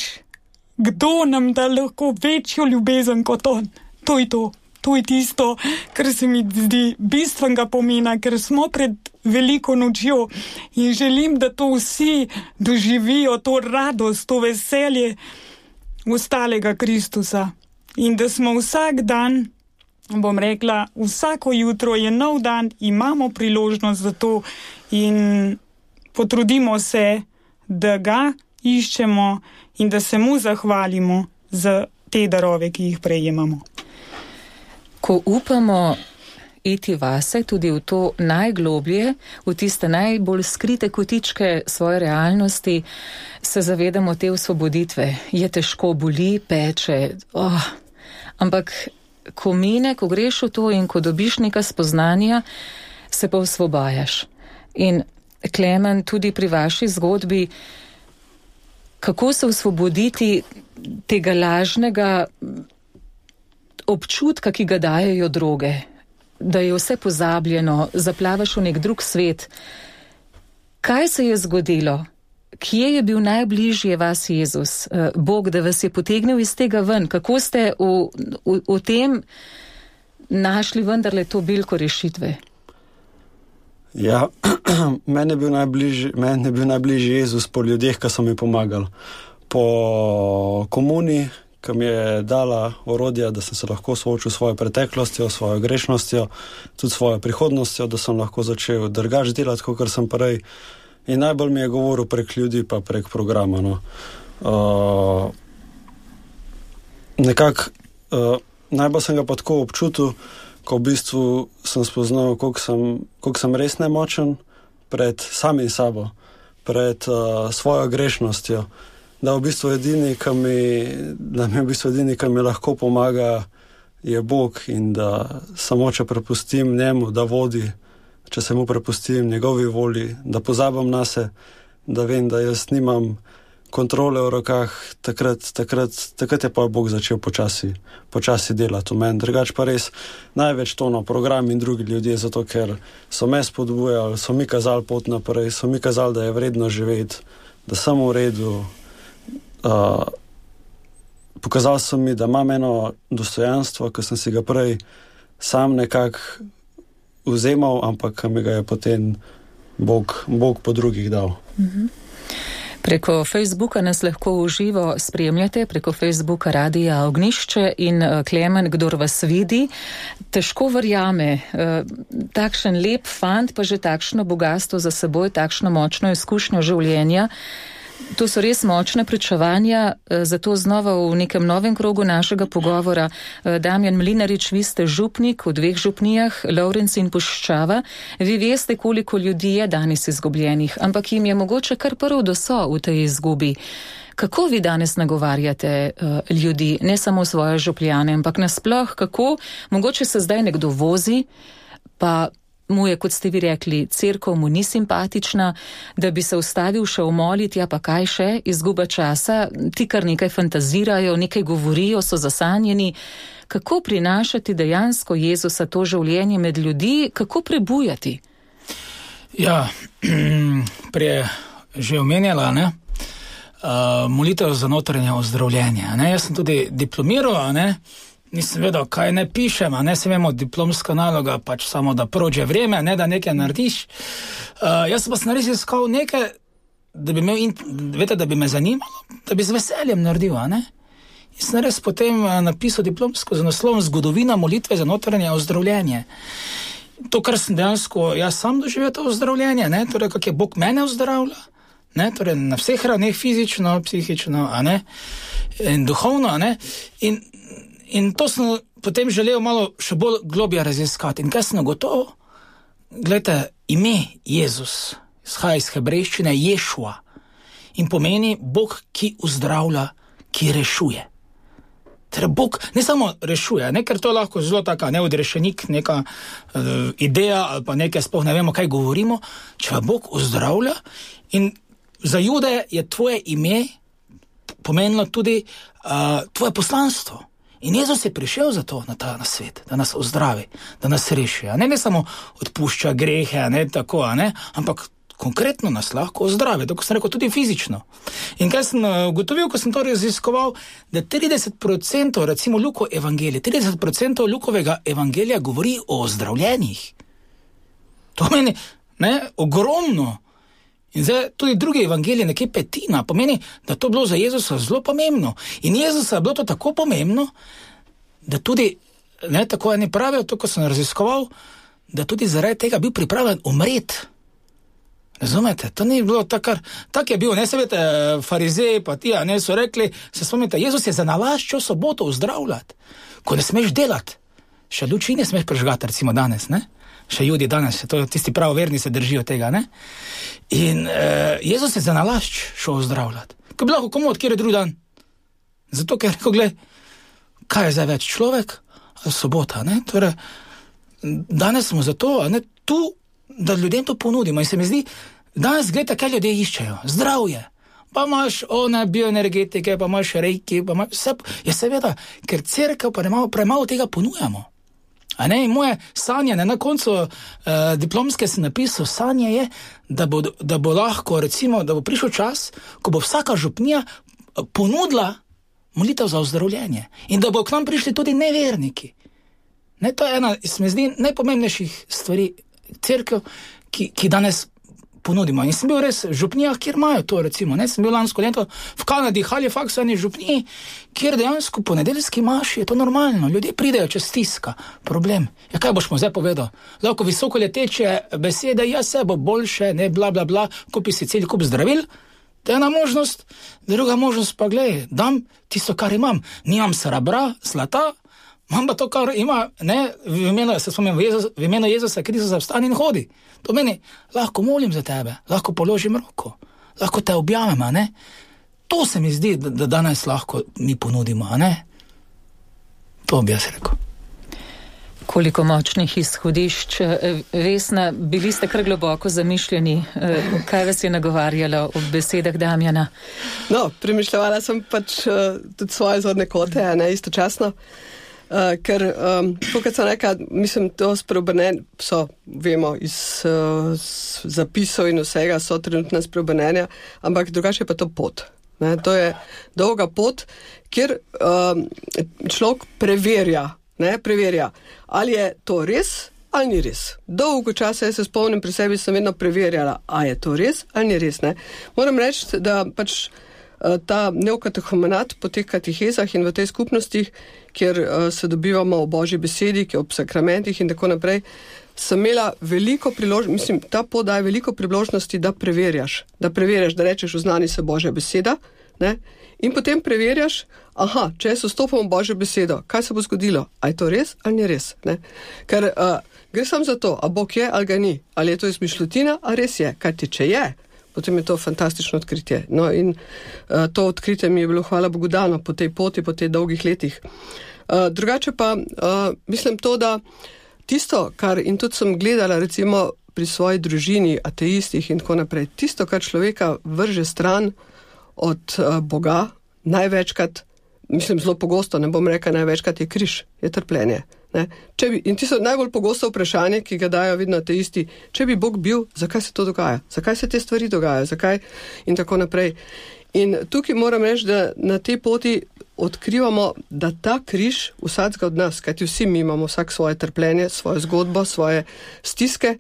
kdo nam da lahko večjo ljubezen kot on. To je to. To je tisto, kar se mi zdi bistvenega pomena, ker smo pred veliko nočjo in želim, da to vsi doživijo, to radost, to veselje ostalega Kristusa. In da smo vsak dan, bom rekla, vsako jutro je nov dan, imamo priložnost za to in potrudimo se, da ga iščemo in da se mu zahvalimo za te darove, ki jih prejemamo. Ko upamo iti vase, tudi v to najgloblje, v tiste najbolj skrite kotičke svoje realnosti, se zavedamo te osvoboditve. Je težko, boli, peče. Oh. Ampak, ko mine, ko greš v to in ko dobiš nekaj spoznanja, se pa osvobajaš. In Klemen, tudi pri vaši zgodbi, kako se osvoboditi tega lažnega občutka, ki ga dajo droge, da je vse pozabljeno, zaplavaš v nek drug svet. Kaj se je zgodilo? Kje je bil najbližje vas Jezus, eh, Bog, da vas je potegnil iz tega ven? Kako ste v, v, v tem našli vendarle to bilko rešitve? Ja, meni je bil najbližji, najbližji Jezus po ljudeh, ki so mi pomagali. Po komuni, ki mi je dala orodja, da sem se lahko soočil s svojo preteklostjo, svojo grešnostjo, tudi svojo prihodnostjo, da sem lahko začel drugače delati, kot sem prej. In najbolj mi je govoril prek ljudi, pa prek programa. No. Uh, Nekako uh, najbolj sem ga pa tako občutil, ko v bistvu sem spoznal, koliko sem, koliko sem res nemočen pred samim sabo, pred uh, svojo grešnostjo da v bistvu edini, mi, da mi, v bistvu edini, ki mi lahko pomaga, je Bog in da samo če prepustim njemu, da vodi, če se mu prepustim njegovi volji, da pozabim na se, da vem, da jaz nimam kontrole v rokah, takrat, takrat, takrat je pa Bog začel počasi, počasi delati v meni. Drugač pa res največ to na program in drugi ljudje, zato ker so me spodbujali, so mi kazali pot naprej, so mi kazali, da je vredno živeti, da sem v redu, Uh, pokazal sem mi, da imam eno dostojanstvo, ki sem si ga prej sam nekako vzemal, ampak mi ga je potem Bog, Bog po drugih dal. Mhm. Preko Facebooka nas lahko uživo spremljate, preko Facebooka Radija Ognišče in eh, Klemen, kdor vas vidi, težko verjame, eh, takšen lep fant pa že takšno bogatstvo za seboj, takšno močno izkušnjo življenja. To so res močne pričevanja, eh, zato znova v nekem novem krogu našega pogovora. Eh, Damjan Mlinarič, vi ste župnik v dveh župnijah, Lovrenc in Puščava. Vi veste, koliko ljudi je danes izgubljenih, ampak jim je mogoče kar prvo doso v tej izgubi. Kako vi danes nagovarjate uh, ljudi, ne samo svoje župljane, ampak nasploh, kako mogoče se zdaj nekdo vozi, pa mu je, kot ste vi rekli, crkva mu ni simpatična, da bi se ustavil še umoliti, ja pa kaj še, izguba časa, ti kar nekaj fantazirajo, nekaj govorijo, so zasanjeni. Kako prinašati dejansko Jezusa to življenje med ljudi, kako prebujati? Ja, prej že omenjala, ne? Uh, molitev za notranje ozdravljenje. Ne? Jaz sem tudi diplomiral, ne? Nisem vedel, kaj ne pišem, ne se vemo, diplomska naloga, pač samo da prođe vreme, ne da nekaj narediš. Uh, jaz pa sem res iskal nekaj, da bi, imel, vete, da bi me zanimalo, da bi z veseljem naredil. In sem res potem napisal diplomsko za naslov Zgodovina molitve za notranje ozdravljenje. To, kar sem dejansko jaz sam doživel, to ozdravljenje, ne? torej kako je Bog mene ozdravlja. Ne, torej na vseh ravneh, fizično, psihično, in duhovno. In In to sem potem želel malo še bolj globje raziskati. In kaj sem gotovo? Glede, ime Jezus izhaja iz hebrejščine Ješua in pomeni Bog, ki uzdravlja, ki rešuje. Torej, Bog ne samo rešuje, ne, ker to je lahko zelo taka neodrešenik, neka uh, ideja ali pa nekaj, spoh ne vemo, kaj govorimo. Če Bog uzdravlja in za jude je tvoje ime pomenilo tudi uh, tvoje poslanstvo. In Jezus je prišel za to na ta na svet, da nas ozdravi, da nas reši. Ne, ne samo odpušča grehe, ne tako, ne, ampak konkretno nas lahko ozdravi, tako sem rekel, tudi fizično. In kaj sem eh, ugotovil, ko sem to raziskoval, da 30% recimo Luko evangelija, 30% Lukovega evangelija govori o ozdravljenih. To meni ne, ogromno. In zdaj tudi druge evangelije, nekaj petina, pomeni, da to bilo za Jezusa zelo pomembno. In Jezusa je bilo to tako pomembno, da tudi, ne tako eni pravijo, to, ko sem raziskoval, da tudi zaradi tega bil pripravljen umreti. Razumete, to ni bilo tako, tako je bilo, ne se veste, farizeji pa ti, ne so rekli, se spomnite, Jezus je za nalaščo soboto uzdravljati, ko ne smeš delati, še luči ne smeš prežgati, recimo danes, ne še ljudje danes, to, tisti pravoverni se držijo tega. Ne? In uh, Jezus je za nalašč šel zdravljati. Kaj bi lahko komu odkjer drugi dan? Zato, ker rekel, gled, kaj je zdaj več človek, sobota. Torej, danes smo zato, ne, tu, da ljudem to ponudimo. In se mi zdi, danes gledaj, kaj ljudje iščejo. Zdravje. Pa imaš one bioenergetike, pa imaš rejki, pa imaš vse. Je seveda, ker crkva pa premalo, premalo tega ponujamo. Ne, moje sanje, ne, na koncu uh, diplomske sem napisal, sanje je, da bo, da bo lahko, recimo, da bo prišel čas, ko bo vsaka župnija eh, ponudila molitev za ozdravljenje in da bo k nam prišli tudi neverniki. Ne, to je ena izmed najpomembnejših stvari crkve, ki, ki danes ponudimo. In sem bil res v župnijah, kjer imajo to, recimo, ne, sem bil lansko leto v Kanadi, Halifax, eni župniji, kjer dejansko ponedeljski maš je to normalno, ljudje pridejo čez stiska, problem. Ja, kaj boš mu zdaj povedal? Lahko visoko leteče besede, ja, se bo boljše, ne, bla, bla, bla, kupi si cel kup zdravil. To je ena možnost, druga možnost pa gledaj, dam tisto, kar imam. Nimam srebra, zlata, imam pa to, kar ima, ne, v imenu, se spomnim, v, Jezus, v imenu Jezusa, Kristusa, vstani in hodi. To meni, lahko molim za tebe, lahko položim roko, lahko te objamem, ne. To se mi zdi, da, da danes lahko mi ponudimo, ne. To bi jaz rekel. Koliko močnih izhodišč, Vesna, bili ste kar globoko zamišljeni, kaj vas je nagovarjalo ob besedah Damjana? No, premišljala sem pač uh, tudi svoje zorne kote, ne istočasno. Uh, ker, um, kot sem rekel, mislim, to spreobrnenje so, vemo, iz uh, zapisov in vsega so trenutno spreobrnenja, ampak drugače je pa to pot. Ne? To je dolga pot, kjer um, človek preverja, preverja, ali je to res ali ni res. Dolgo časa jaz se spomnim pri sebi, sem vedno preverjala, a je to res ali ni res. Ne? Moram reči, da pač uh, ta neokatehomenat po teh katehezah in v tej skupnosti, kjer uh, se dobivamo o božji besedi, ki ob sakramentih in tako naprej, sem imela veliko priložnosti, mislim, ta pot daje veliko priložnosti, da preverjaš, da preverjaš, da rečeš, oznani se božja beseda. Ne? In potem preverjaš, aha, če jaz vstopam v božjo besedo, kaj se bo zgodilo, a je to res ali ni res. Ne? Ker uh, gre samo za to, a Bog je ali ga ni, ali je to izmišljotina, ali res je. Kaj ti če je, potem je to fantastično odkritje. No, in uh, to odkritje mi je bilo, hvala Bogu, dano po tej poti, po teh dolgih letih. Uh, drugače pa uh, mislim to, da tisto, kar in tudi sem gledala, recimo pri svoji družini, ateistih in tako naprej, tisto, kar človeka vrže stran od uh, Boga, največkrat, mislim zelo pogosto, ne bom rekel največkrat, je križ, je trpljenje. Bi, in ti so najbolj pogosto vprašanje, ki ga dajo vedno te isti. Če bi Bog bil, zakaj se to dogaja? Zakaj se te stvari dogajajo? Zakaj? In tako naprej. In tukaj moram reči, da na tej poti odkrivamo, da ta križ vsakega od nas, kajti vsi mi imamo vsak svoje trpljenje, svojo zgodbo, svoje stiske,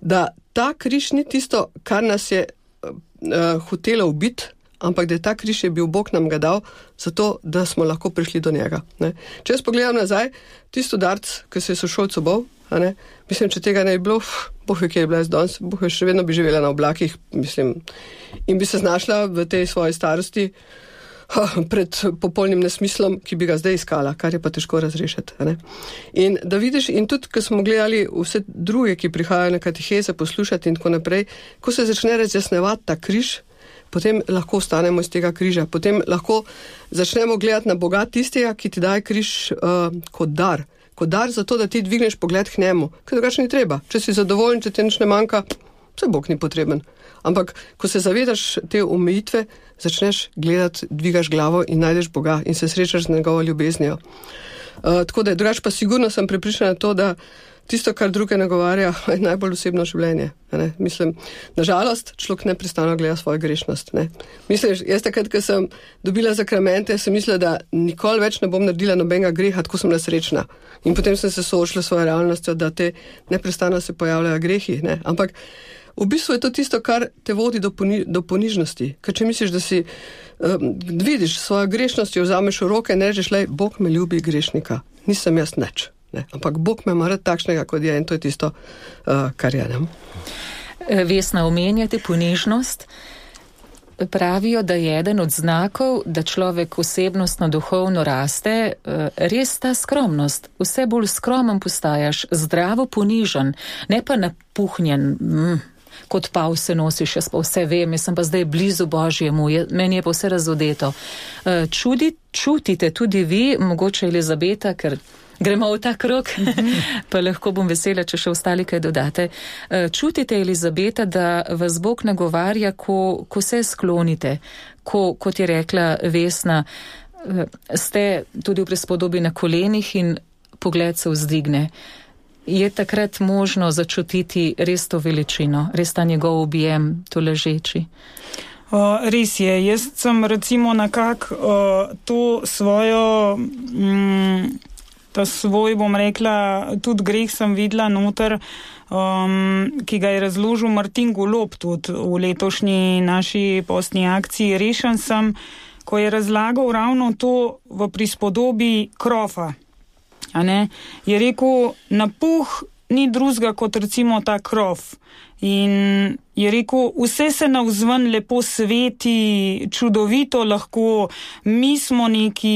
da ta križ ni tisto, kar nas je uh, hotelo ubiti, ampak da je ta križ je bil Bog nam ga dal, zato da smo lahko prišli do njega. Ne. Če jaz pogledam nazaj, tisto darc, ki se je sošolcev bal, mislim, če tega ne bi bilo, boh je kje je bila jaz danes, boh je še vedno bi živela na oblakih, mislim, in bi se znašla v tej svoji starosti. Pred popolnim nesmislom, ki bi ga zdaj iskala, kar je pa težko razrešiti. In da vidiš, in tudi, ko smo gledali vse druge, ki prihajajo na kateheze poslušati in tako naprej, ko se začne razjasnevati ta križ, potem lahko ostanemo iz tega križa. Potem lahko začnemo gledati na Boga tistega, ki ti daje križ uh, kot dar. Kot dar za to, da ti dvigneš pogled k njemu. Ker drugače ni treba. Če si zadovoljen, če ti nič ne manjka, vse Bog ni potreben. Ampak, ko se zavedaš te omejitve, začneš gledati, dvigaš glavo in najdeš Boga in se srečaš z njegovo ljubeznijo. Uh, tako da, drugače pa sigurno sem pripričana to, da tisto, kar druge nagovarja, je najbolj osebno življenje. Mislim, nažalost, človek neprestano gleda svojo grešnost. Ne? Mislim, jaz takrat, ko sem dobila zakramente, sem mislila, da nikoli več ne bom naredila nobenega greha, tako sem nesrečna. In potem sem se soočila s svojo realnostjo, da te neprestano se pojavljajo grehi. Ne? Ampak v bistvu je to tisto, kar te vodi do, poni do ponižnosti. Ker če misliš, da si um, vidiš svojo grešnost, jo vzameš v roke in rečeš, le, Bog me ljubi grešnika, nisem jaz nič. Ne? Ampak Bog me mora takšnega, kot je in to je tisto, uh, kar je. Ne? Eh, Vesna, omenjate ponižnost. Pravijo, da je eden od znakov, da človek osebnostno, duhovno raste, eh, res ta skromnost. Vse bolj skromen postajaš, zdravo ponižen, ne pa napuhnjen. Mm. Kot pa vse nosiš, jaz pa vse vem, jaz sem pa zdaj blizu Božjemu, je, meni je pa vse razodeto. Čudi, čutite tudi vi, mogoče Elizabeta, ker gremo v ta krok, pa lahko bom vesela, če še ostali kaj dodate. Eh, čutite, Elizabeta, da vas Bog nagovarja, ko, ko se sklonite, ko, kot je rekla Vesna, eh, ste tudi v prespodobi na kolenih in pogled se vzdigne. Je takrat možno začutiti res to veličino, res ta njegov objem, to ležeči? Uh, res je, jaz sem recimo nekako uh, to svojo mm, ta svoj, bom rekla, tudi greh sem videla noter, um, ki ga je razložil Martin Golob tudi v letošnji naši postni akciji. Rešen sem, ko je razlagal ravno to v prispodobi krofa. Je rekel, napuh ni drugega kot recimo ta krof. In je rekel, vse se na vzven lepo sveti, čudovito lahko, mi smo neki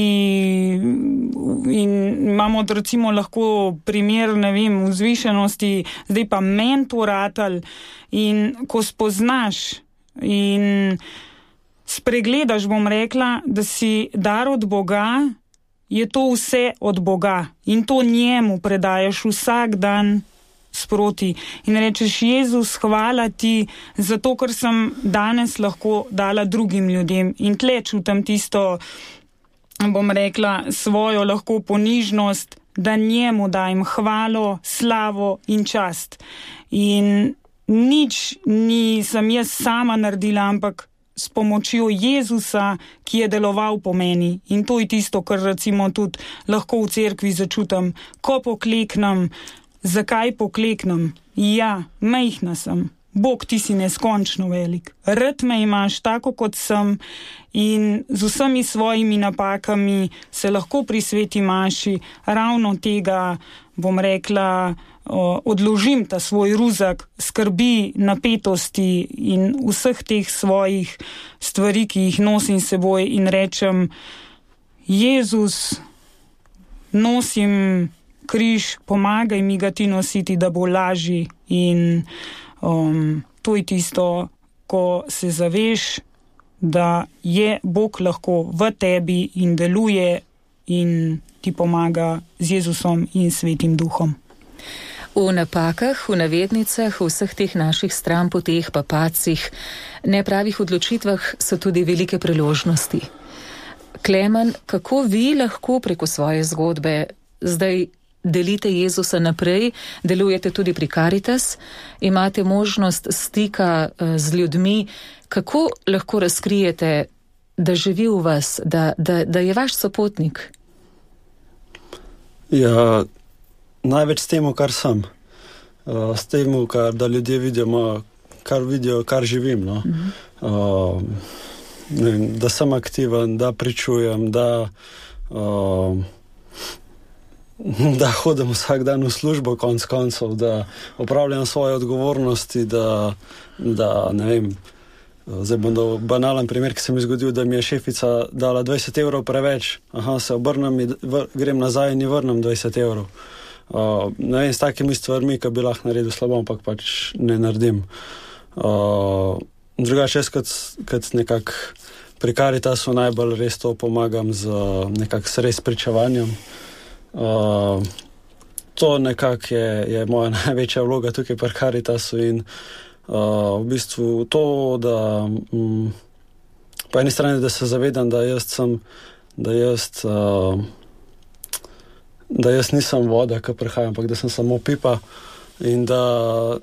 in imamo recimo lahko primer, ne vem, vzvišenosti, zdaj pa mentoratal in ko spoznaš in spregledaš, bom rekla, da si dar od Boga, je to vse od Boga in to njemu predajaš vsak dan sproti in rečeš, Jezus, hvala ti za to, kar sem danes lahko dala drugim ljudem in tle čutim tisto, bom rekla, svojo lahko ponižnost, da njemu dajem hvalo, slavo in čast. In nič nisem jaz sama naredila, ampak s pomočjo Jezusa, ki je deloval po meni. In to je tisto, kar recimo tudi lahko v cerkvi začutim, ko pokleknem, zakaj pokleknem? Ja, majhna sem. Bog, ti si neskončno velik. Rad me imaš tako, kot sem, in z vsemi svojimi napakami se lahko pri sveti maši ravno tega, bom rekla, odložim ta svoj ruzak skrbi, napetosti in vseh teh svojih stvari, ki jih nosim seboj in rečem, Jezus, nosim križ, pomagaj mi ga ti nositi, da bo lažji in Um, to je tisto, ko se zaveš, da je Bog lahko v tebi in deluje in ti pomaga z Jezusom in Svetim Duhom. V napakah, v navednicah, v vseh teh naših stranpoteh, papacih, nepravih odločitvah so tudi velike priložnosti. Klemen, kako vi lahko preko svoje zgodbe zdaj delite Jezusa naprej, delujete tudi pri Caritas, imate možnost stika eh, z ljudmi, kako lahko razkrijete, da živi v vas, da, da, da je vaš sopotnik? Ja, največ s tem, kar sem. Uh, s tem, kar, da ljudje vidijo, kar vidijo, kar živim. No? -huh. uh, vem, da sem aktiven, da pričujem, da. Uh, da hodim vsak dan v službo, konc koncev, da opravljam svoje odgovornosti. Da, da, vem, zdaj bom dal banalen primer, ki se mi je zgodil, da mi je šefica dala 20 evrov preveč, Aha, se obrnem in grem nazaj in ji vrnem 20 evrov. Uh, ne vem, s takimi stvarmi, ki bi lahko naredil slabo, ampak pač ne naredim. Uh, drugače, jaz kot, kot nekak pri Karitasu najbolj res to pomagam z nekakšnim res pričevanjem. Uh, to nekako je, je moja največja vloga tukaj pri Karitasu in uh, v bistvu to, da um, po eni strani, da se zavedam, da jaz sem, da jaz, uh, da jaz nisem voda, ki prihajam, ampak da sem samo pipa in da,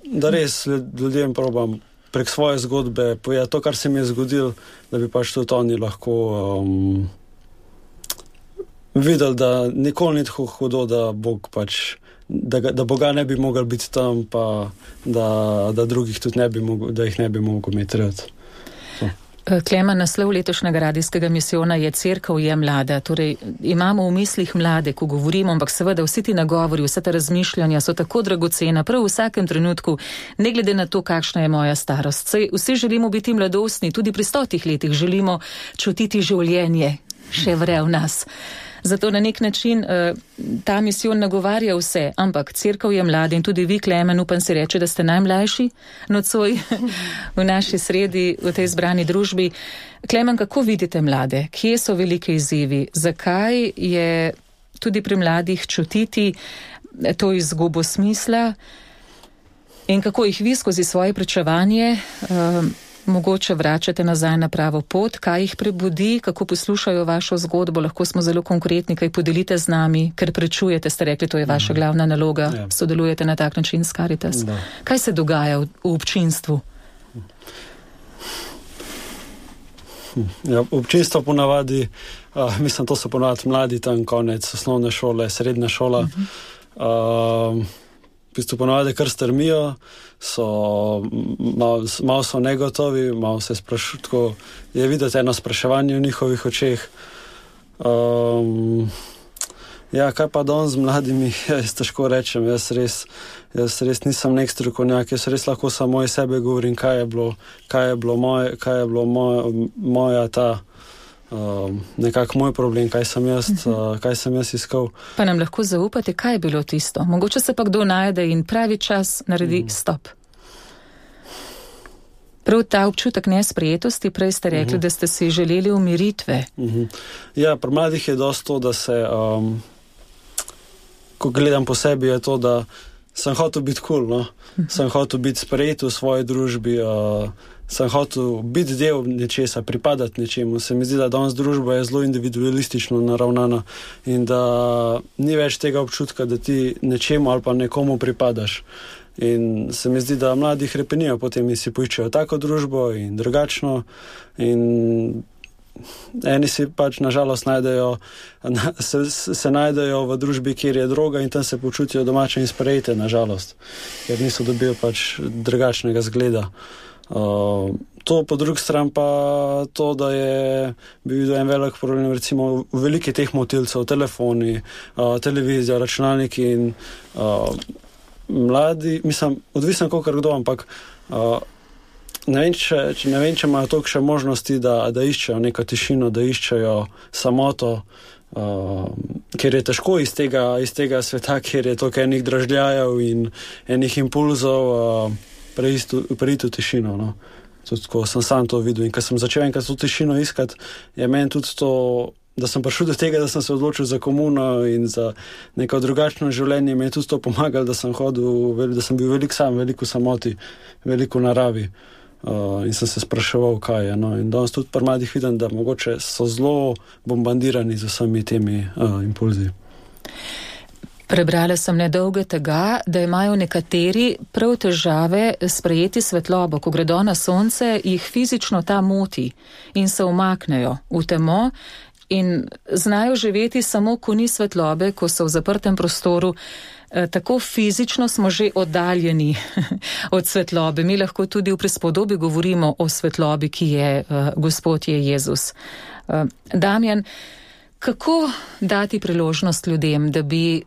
da res ljudem probam prek svoje zgodbe povedati to, kar se mi je zgodilo, da bi pač tudi oni lahko. Um, videli, da nikoli ni tako hudo, da, Bog pač, da, da Boga ne bi mogel biti tam, pa da, da drugih tudi ne bi mogel, da jih ne bi mogel imeti Klema, naslov letošnjega radijskega misijona je Cerkev je mlada. Torej, imamo v mislih mlade, ko govorimo, ampak seveda vsi ti nagovori, vse te razmišljanja so tako dragocena, prav v vsakem trenutku, ne glede na to, kakšna je moja starost. Sej, vsi želimo biti mladostni, tudi pri stotih letih želimo čutiti življenje, še vre v nas. Zato na nek način uh, ta misijon nagovarja vse, ampak crkva je mlada in tudi vi, Klemen, upam si reči, da ste najmlajši nocoj v naši sredi, v tej zbrani družbi. Klemen, kako vidite mlade? Kje so velike izzivi? Zakaj je tudi pri mladih čutiti to izgubo smisla? In kako jih vi skozi svoje prečevanje uh, mogoče vračate nazaj na pravo pot, kaj jih prebudi, kako poslušajo vašo zgodbo, lahko smo zelo konkretni, kaj podelite z nami, ker prečujete, ste rekli, to je vaša mhm. glavna naloga, ja. sodelujete na tak način s Karitas. Da. Kaj se dogaja v, v občinstvu? Ja, občinstvo ponavadi, uh, mislim, to so ponavadi mladi, tam konec osnovne šole, srednja šola. Uh -huh. uh, v bistvu ponovadi kar strmijo, so malo mal so negotovi, malo se sprašujejo. Je videti eno spraševanje v njihovih očeh. Um, ja, kaj pa danes z mladimi, jaz težko rečem, jaz res, jaz res nisem nek strokovnjak, jaz res lahko samo o sebi govorim, kaj je bilo, kaj je bilo, moje, kaj je bilo moje, moja ta. Uh, nekako moj problem, kaj sem, jaz, uh -huh. uh, kaj sem jaz iskal. Pa nam lahko zaupate, kaj je bilo tisto. Mogoče se pa kdo najde in pravi čas naredi uh mhm. -huh. stop. Prav ta občutek nesprejetosti, prej ste rekli, uh mhm. -huh. da ste si želeli umiritve. Uh mhm. -huh. Ja, pri mladih je dosto to, da se, um, ko gledam po sebi, je to, da sem hotel biti kul, cool, no? uh -huh. sem hotel biti sprejet v svoji družbi. Uh, sem hotel biti del nečesa, pripadati nečemu. Se mi zdi, da danes družba je zelo individualistično naravnana in da ni več tega občutka, da ti nečemu ali pa nekomu pripadaš. In se mi zdi, da mladi hrepenijo potem in si poiščejo tako družbo in drugačno. In eni si pač nažalost najdejo, na, se, se najdejo v družbi, kjer je droga in tam se počutijo domače in sprejete, nažalost, ker niso dobili pač drugačnega zgleda. Uh, to po drugi strani pa to, da je bil en velik problem, recimo v veliki teh motilcev, telefoni, uh, televizija, računalniki in uh, mladi, mislim, odvisno kako kdo, ampak uh, ne vem, če, če, ne vem, če imajo toliko še možnosti, da, da iščejo neko tišino, da iščejo samoto, uh, ker je težko iz tega, iz tega sveta, kjer je toliko enih dražljajev in enih impulzov, uh, prejiti v tišino. No. Tudi, ko sem sam to videl in ko sem začel enkrat to tišino iskati, je meni tudi to. Da sem prišel do tega, da sem se odločil za komuno in za neko drugačno življenje, mi je tudi to pomagalo, da sem hodil, da sem bil veliko sam, veliko samoti, veliko naravi. Uh, in sem se spraševal, kaj je. No. In danes tudi pri mladih vidim, da mogoče so zelo bombardirani z vsemi temi uh, impulzi. Prebrala sem nedolgo tega, da imajo nekateri prav težave sprejeti svetlobo. Ko gredo na sonce, jih fizično ta moti in se umaknejo v temo in znajo živeti samo, ko ni svetlobe, ko so v zaprtem prostoru. Eh, tako fizično smo že oddaljeni od svetlobe. Mi lahko tudi v prispodobi govorimo o svetlobi, ki je uh, Gospod je Jezus. Uh, Damjan, kako dati priložnost ljudem, da bi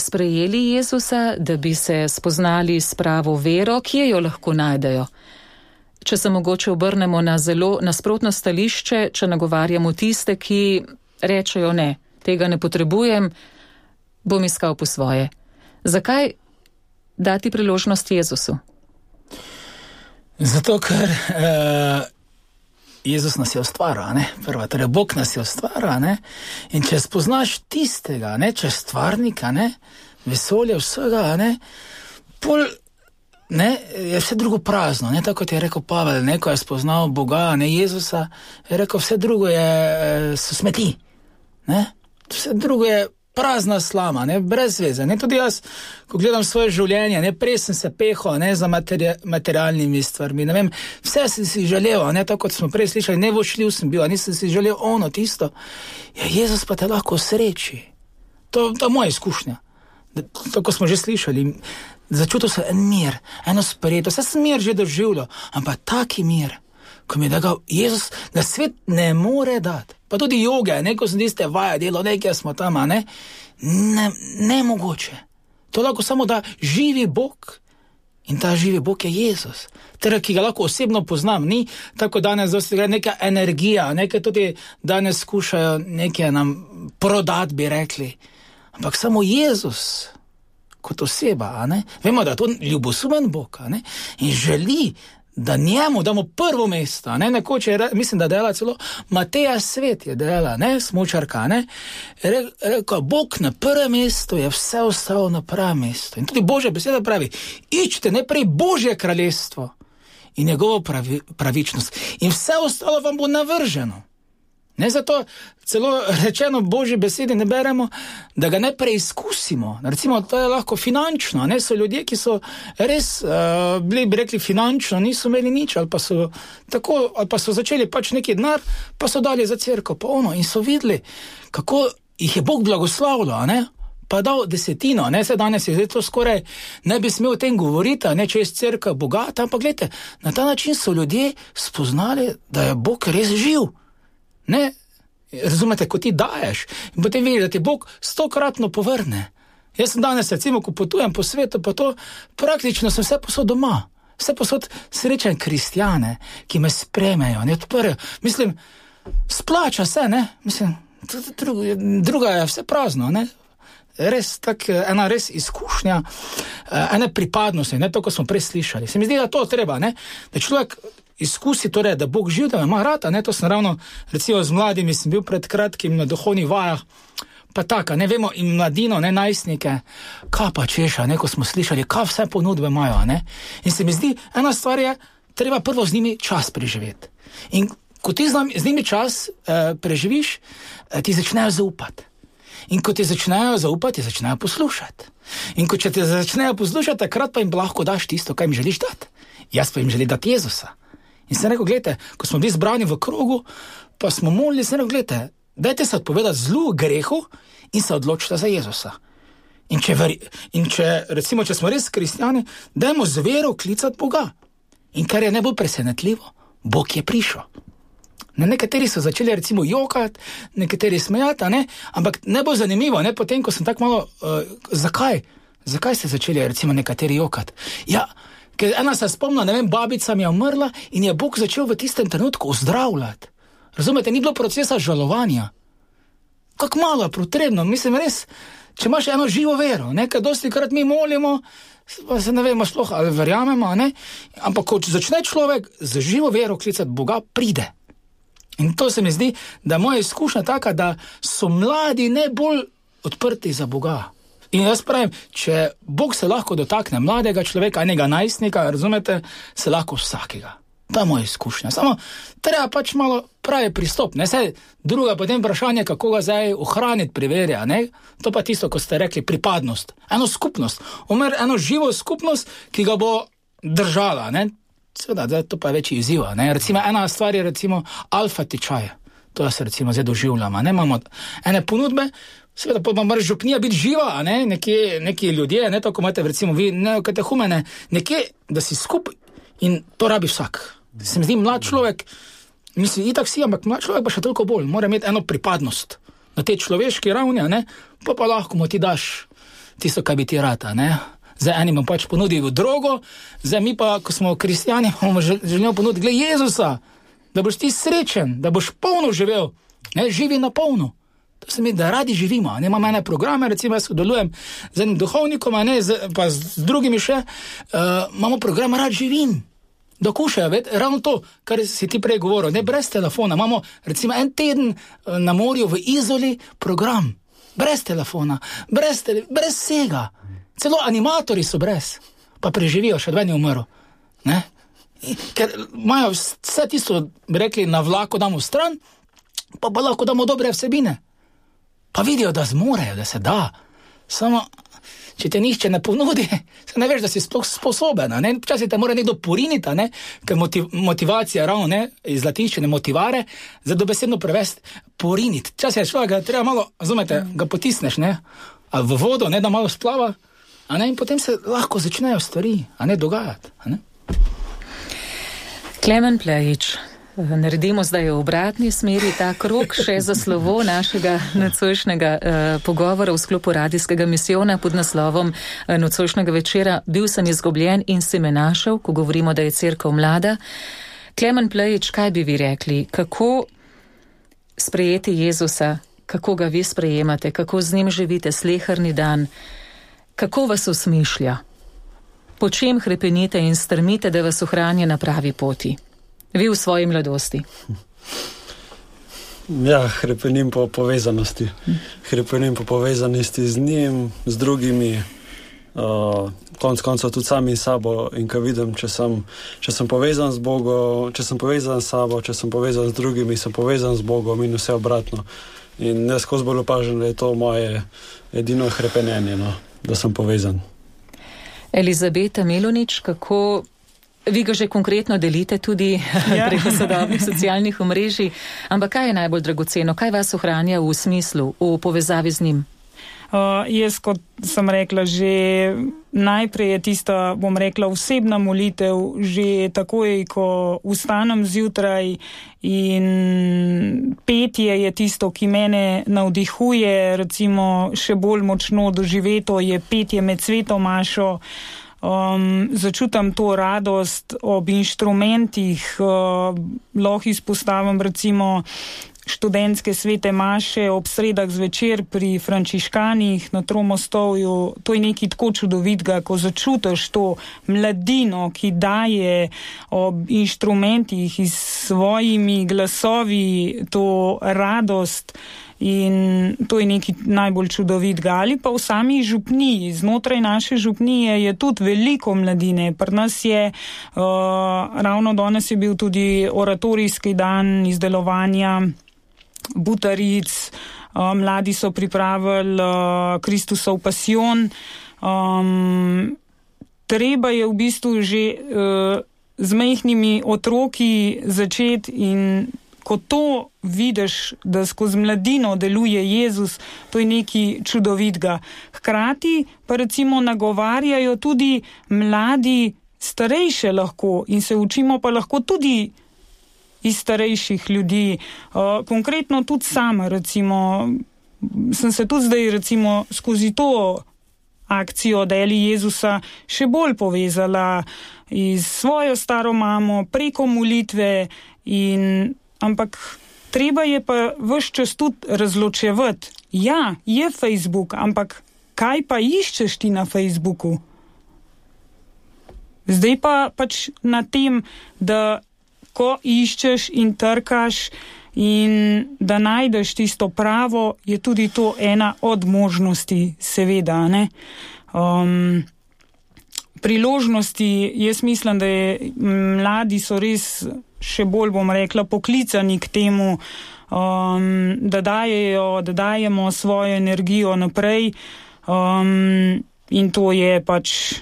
sprejeli Jezusa, da bi se spoznali s pravo vero, kje jo lahko najdejo? Če se mogoče obrnemo na zelo nasprotno stališče, če nagovarjamo tiste, ki rečejo ne, tega ne potrebujem, bom iskal po svoje. Zakaj dati priložnost Jezusu? Zato, ker uh, Jezus nas je ustvaril, prva, torej Bog nas je ustvaril. In če spoznaš tistega, ne, če stvarnika, ne, vesolje vsega, ne, pol, ne, je vse drugo prazno. Ne, tako kot je rekel Pavel, ne, ko je spoznal Boga, ne Jezusa, je rekel, vse drugo je, eh, so smeti. Ne, vse drugo je prazna slama, ne, brez veze. Ne, tudi jaz, ko gledam svoje življenje, ne, prej sem se pehal ne, za materi materialnimi stvarmi. Vem, vse sem si želel, ne, tako kot smo prej slišali, ne vošljiv sem bil, nisem si želel ono, tisto. Ja, Jezus pa te lahko sreči. To, to je moja izkušnja. Tako smo že slišali. Začutil sem en mir, eno sprejeto, vse sem mir že doživljal, ampak taki mir, ko mi je dal Jezus, da svet ne more dati pa tudi joge, neko sem tiste vaje delo, nekaj smo tam, ne? ne, ne mogoče. To lahko samo da živi Bog in ta živi Bog je Jezus. Ter, ki ga lahko osebno poznam, ni tako danes, da se neka energija, nekaj tudi danes skušajo nekaj nam prodati, bi rekli. Ampak samo Jezus. Kot oseba, vemo, da je to ljubosumen Bog in želi, da njemu damo prvo mesto. Ne? Nekoč je, mislim, da dela celo Mateja Svet je dela, ne smočarka. Ne? Re, rekel, Bog na prvem mestu je vse ostalo na pravem mestu. In tudi Božja beseda pravi: iščite najprej Božje kraljestvo in njegovo pravi, pravičnost, in vse ostalo vam bo navrženo. Ne zato celo rečeno Božje besede ne beremo, da ga ne preizkusimo. Recimo, to je lahko finančno. Ne so ljudje, ki so res uh, bili, bi rekli, finančno, niso imeli nič, ali pa so, tako, ali pa so začeli pač neki denar, pa so dali za crkvo, pa ono in so videli, kako jih je Bog blagoslavljal. Pa dal desetino, ne se danes je to skoraj, ne bi smel o tem govoriti, ne če je crkva bogata, ampak gledajte, na ta način so ljudje spoznali, da je Bog res živ. Ne, razumete, ko ti daješ in potem vidiš, da ti Bog stokratno povrne. Jaz sem danes, recimo, ko potujem po svetu, pa to praktično sem vse posod doma. Vse posod srečen kristjane, ki me spremejo, ne odprejo. Mislim, splača se, ne, mislim, druga, druga je vse prazno, ne. Res tak, ena res izkušnja, eh, ena pripadnost, ne to, kar smo prej slišali. Se mi zdi, da to treba, ne? da človek izkusi, torej, da Bog živi, da ima rata. Ne, to sem ravno, recimo, z mladimi, sem bil pred kratkim na duhovnih vajah. Pa tako, ne vemo, in mladino, ne najstnike, kaj pa češa, neko smo slišali, kaj vse ponudbe imajo. Ne? In se mi zdi, ena stvar je, treba prvo z njimi čas preživeti. In ko ti z, nam, z njimi čas eh, preživiš, eh, ti začnejo zaupati. In ko ti začnejo zaupati, ti začnejo poslušati. In ko ti začnejo poslušati, takrat pa jim lahko daš tisto, kar jim želiš dati. Jaz pa jim želim dati Jezusa. In sem rekel, gledajte, ko smo bili zbrani v krogu, pa smo molili, sem rekel, gledajte, dajte se odpovedati zlu, grehu in se odločite za Jezusa. In če, veri, in če, recimo, če smo res kristijani, dajmo z vero klicati Boga. In kar je najbolj presenetljivo, Bog je prišel. Ne, nekateri so začeli recimo jokati, nekateri smejati, ne? ampak ne bo zanimivo, ne? potem ko sem tako malo, uh, zakaj? Zakaj ste začeli recimo nekateri jokati? Ja, ker ena se spomna, ne vem, babica mi je umrla in je Bog začel v tistem trenutku ozdravljati. Razumete, ni bilo procesa žalovanja. Kako malo je potrebno, mislim res, če imaš eno živo vero, nekaj dosti krat mi molimo, pa se ne vemo sploh ali verjamemo, ne? ampak ko začne človek z živo vero klicati Boga, pride. In to se mi zdi, da je moja izkušnja taka, da so mladi najbolj odprti za Boga. In jaz pravim, če Bog se lahko dotakne mladega človeka, enega najstnika, razumete, se lahko vsakega. Je moja izkušnja. Samo treba pač malo pravi pristop. Ne se druga potem vprašanje, kako ga zdaj ohraniti pri veri. To pa tisto, ko ste rekli, pripadnost. Eno skupnost, omer eno živo skupnost, ki ga bo držala. Ne? Seveda, da, to pa je večji izziv. Recimo, ena stvar je recimo alfa tečaj. To se recimo zdaj doživljamo. Ne? Imamo ene ponudbe, seveda pa mora župnija biti živa, ne? nekje, nekje ljudje, ne tako imate, recimo vi, ne katehumene, nekje, da si skupaj in to rabi vsak. Se mi zdi, mlad človek, mislim, itak si, ampak mlad človek pa še toliko bolj, mora imeti eno pripadnost na tej človeški ravni, pa pa lahko mu ti daš tisto, kar bi ti rata. Ne? Zdaj enim pač ponudijo drogo, zdaj mi pa, ko smo kristijani, bomo želeli ponuditi, Jezusa, da boš ti srečen, da boš polno živel, ne živi na polno. To se mi, da radi živimo, ne imamo ene programe, recimo jaz sodelujem z enim duhovnikom, ne z, pa z drugimi še, uh, imamo program Rad živim. Dokušajo, ravno to, kar si ti prej govoril, ne brez telefona. Imamo recimo en teden na morju v Izoli program, brez telefona, brez, tele, brez vsega. Celo animatori so brez, pa preživijo, še dve ni umrl. Ne? Ker imajo vse tisto, bi rekli, na vlaku damo stran, pa pa lahko damo dobre vsebine. Pa vidijo, da zmorejo, da se da. Samo, če te nihče ne ponudi, se ne veš, da si sploh sposoben. Včasih te mora nekdo poriniti, ne? ker motiv, motivacija, ravno ne? iz latinščine motivare, za dobesedno prevesti poriniti. Včasih je človek, da treba malo, razumete, ga potisneš, ne? V vodo, ne da malo splava. In potem se lahko začnejo stvari, a ne dogajati. A ne? Klemen Plejič, naredimo zdaj v obratni smeri ta krok še za slovo našega nocojšnjega uh, pogovora v sklopu radijskega misijona pod naslovom uh, nocojšnjega večera Bil sem izgubljen in si me našel, ko govorimo, da je crkva mlada. Klemen Plejič, kaj bi vi rekli, kako sprejeti Jezusa, kako ga vi sprejemate, kako z njim živite slehrni dan? Kako vas usmišlja? Po čem hrepenite in strmite, da vas ohranja na pravi poti? Vi v svoji mladosti. Ja, hrepenim po povezanosti. Hrepenim po povezanosti z njim, z drugimi, uh, konc koncev tudi sami sabo. In ko vidim, če sem, če sem povezan z Bogom, če sem povezan s sabo, če sem povezan z drugimi, sem povezan z Bogom in vse obratno. In jaz skozi bolj opažam, da je to moje edino hrepenenje. No da sem povezan. Elizabeta Melonič, kako vi ga že konkretno delite tudi ja. preko sodobnih socialnih omrežij, ampak kaj je najbolj dragoceno, kaj vas ohranja v smislu, v povezavi z njim? Uh, jaz, kot sem rekla, že najprej je tista, bom rekla, osebna molitev, že takoj, ko vstanem zjutraj in petje je tisto, ki mene navdihuje, recimo še bolj močno doživeto je petje med svetom mašo. Um, začutam to radost ob inštrumentih, uh, lahko izpostavim recimo študentske svete maše ob sredah zvečer pri frančiškanih na Tromostovju. To je nekaj tako čudovitega, ko začutiš to mladino, ki daje ob inštrumentih in svojimi glasovi to radost. In to je nekaj najbolj čudovitega. Ali pa v sami župniji, znotraj naše župnije je tudi veliko mladine. Pri nas je, uh, ravno danes je bil tudi oratorijski dan izdelovanja Butaric, uh, mladi so pripravili uh, Kristusov pasion. Um, treba je v bistvu že uh, z majhnimi otroki začeti in ko to vidiš, da skozi mladino deluje Jezus, to je nekaj čudovitega. Hkrati pa recimo nagovarjajo tudi mladi starejše lahko in se učimo pa lahko tudi iz starejših ljudi. Konkretno tudi sama, recimo, sem se tudi zdaj recimo skozi to akcijo Deli Jezusa še bolj povezala iz svojo staro mamo preko molitve in ampak treba je pa vse čas tudi razločevati. Ja, je Facebook, ampak kaj pa iščeš ti na Facebooku? Zdaj pa pač na tem, da ko iščeš in trkaš in da najdeš tisto pravo, je tudi to ena od možnosti, seveda. Um, priložnosti, jaz mislim, da je, mladi so res še bolj, bom rekla, poklicani k temu, um, da, dajejo, da dajemo svojo energijo naprej. Um, in to je pač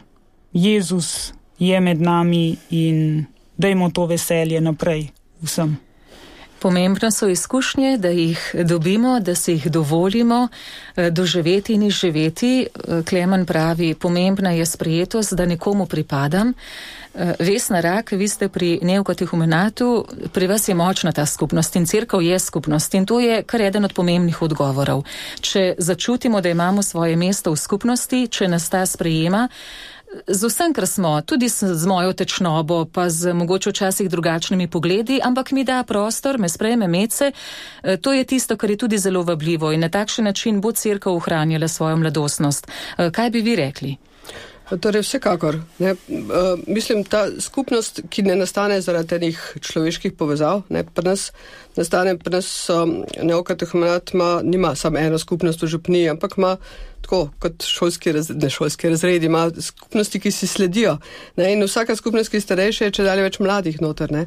Jezus je med nami in dajmo to veselje naprej vsem. Pomembne so izkušnje, da jih dobimo, da si jih dovolimo eh, doživeti in izživeti. Eh, Klemen pravi, pomembna je sprejetost, da nekomu pripadam. Eh, Vesna Rak, vi ste pri Neukatehumenatu, pri vas je močna ta skupnost in crkav je skupnost in to je kar eden od pomembnih odgovorov. Če začutimo, da imamo svoje mesto v skupnosti, če nas ta sprejema, z vsem, kar smo, tudi z, z mojo tečnobo, pa z mogoče včasih drugačnimi pogledi, ampak mi da prostor, me sprejme mece, eh, to je tisto, kar je tudi zelo vabljivo in na takšen način bo crkva ohranjala svojo mladostnost. Eh, kaj bi vi rekli? Torej, vsekakor. Ne, mislim, ta skupnost, ki ne nastane zaradi enih človeških povezav, ne, pri nas nastane, pri nas um, neokatehmenat nima samo eno skupnost v župniji, ampak ima tako kot šolski, raz, ne, šolski razredi, ima skupnosti, ki si sledijo. Ne, in vsaka skupnost, ki je starejša, je če dalje več mladih noter. Ne.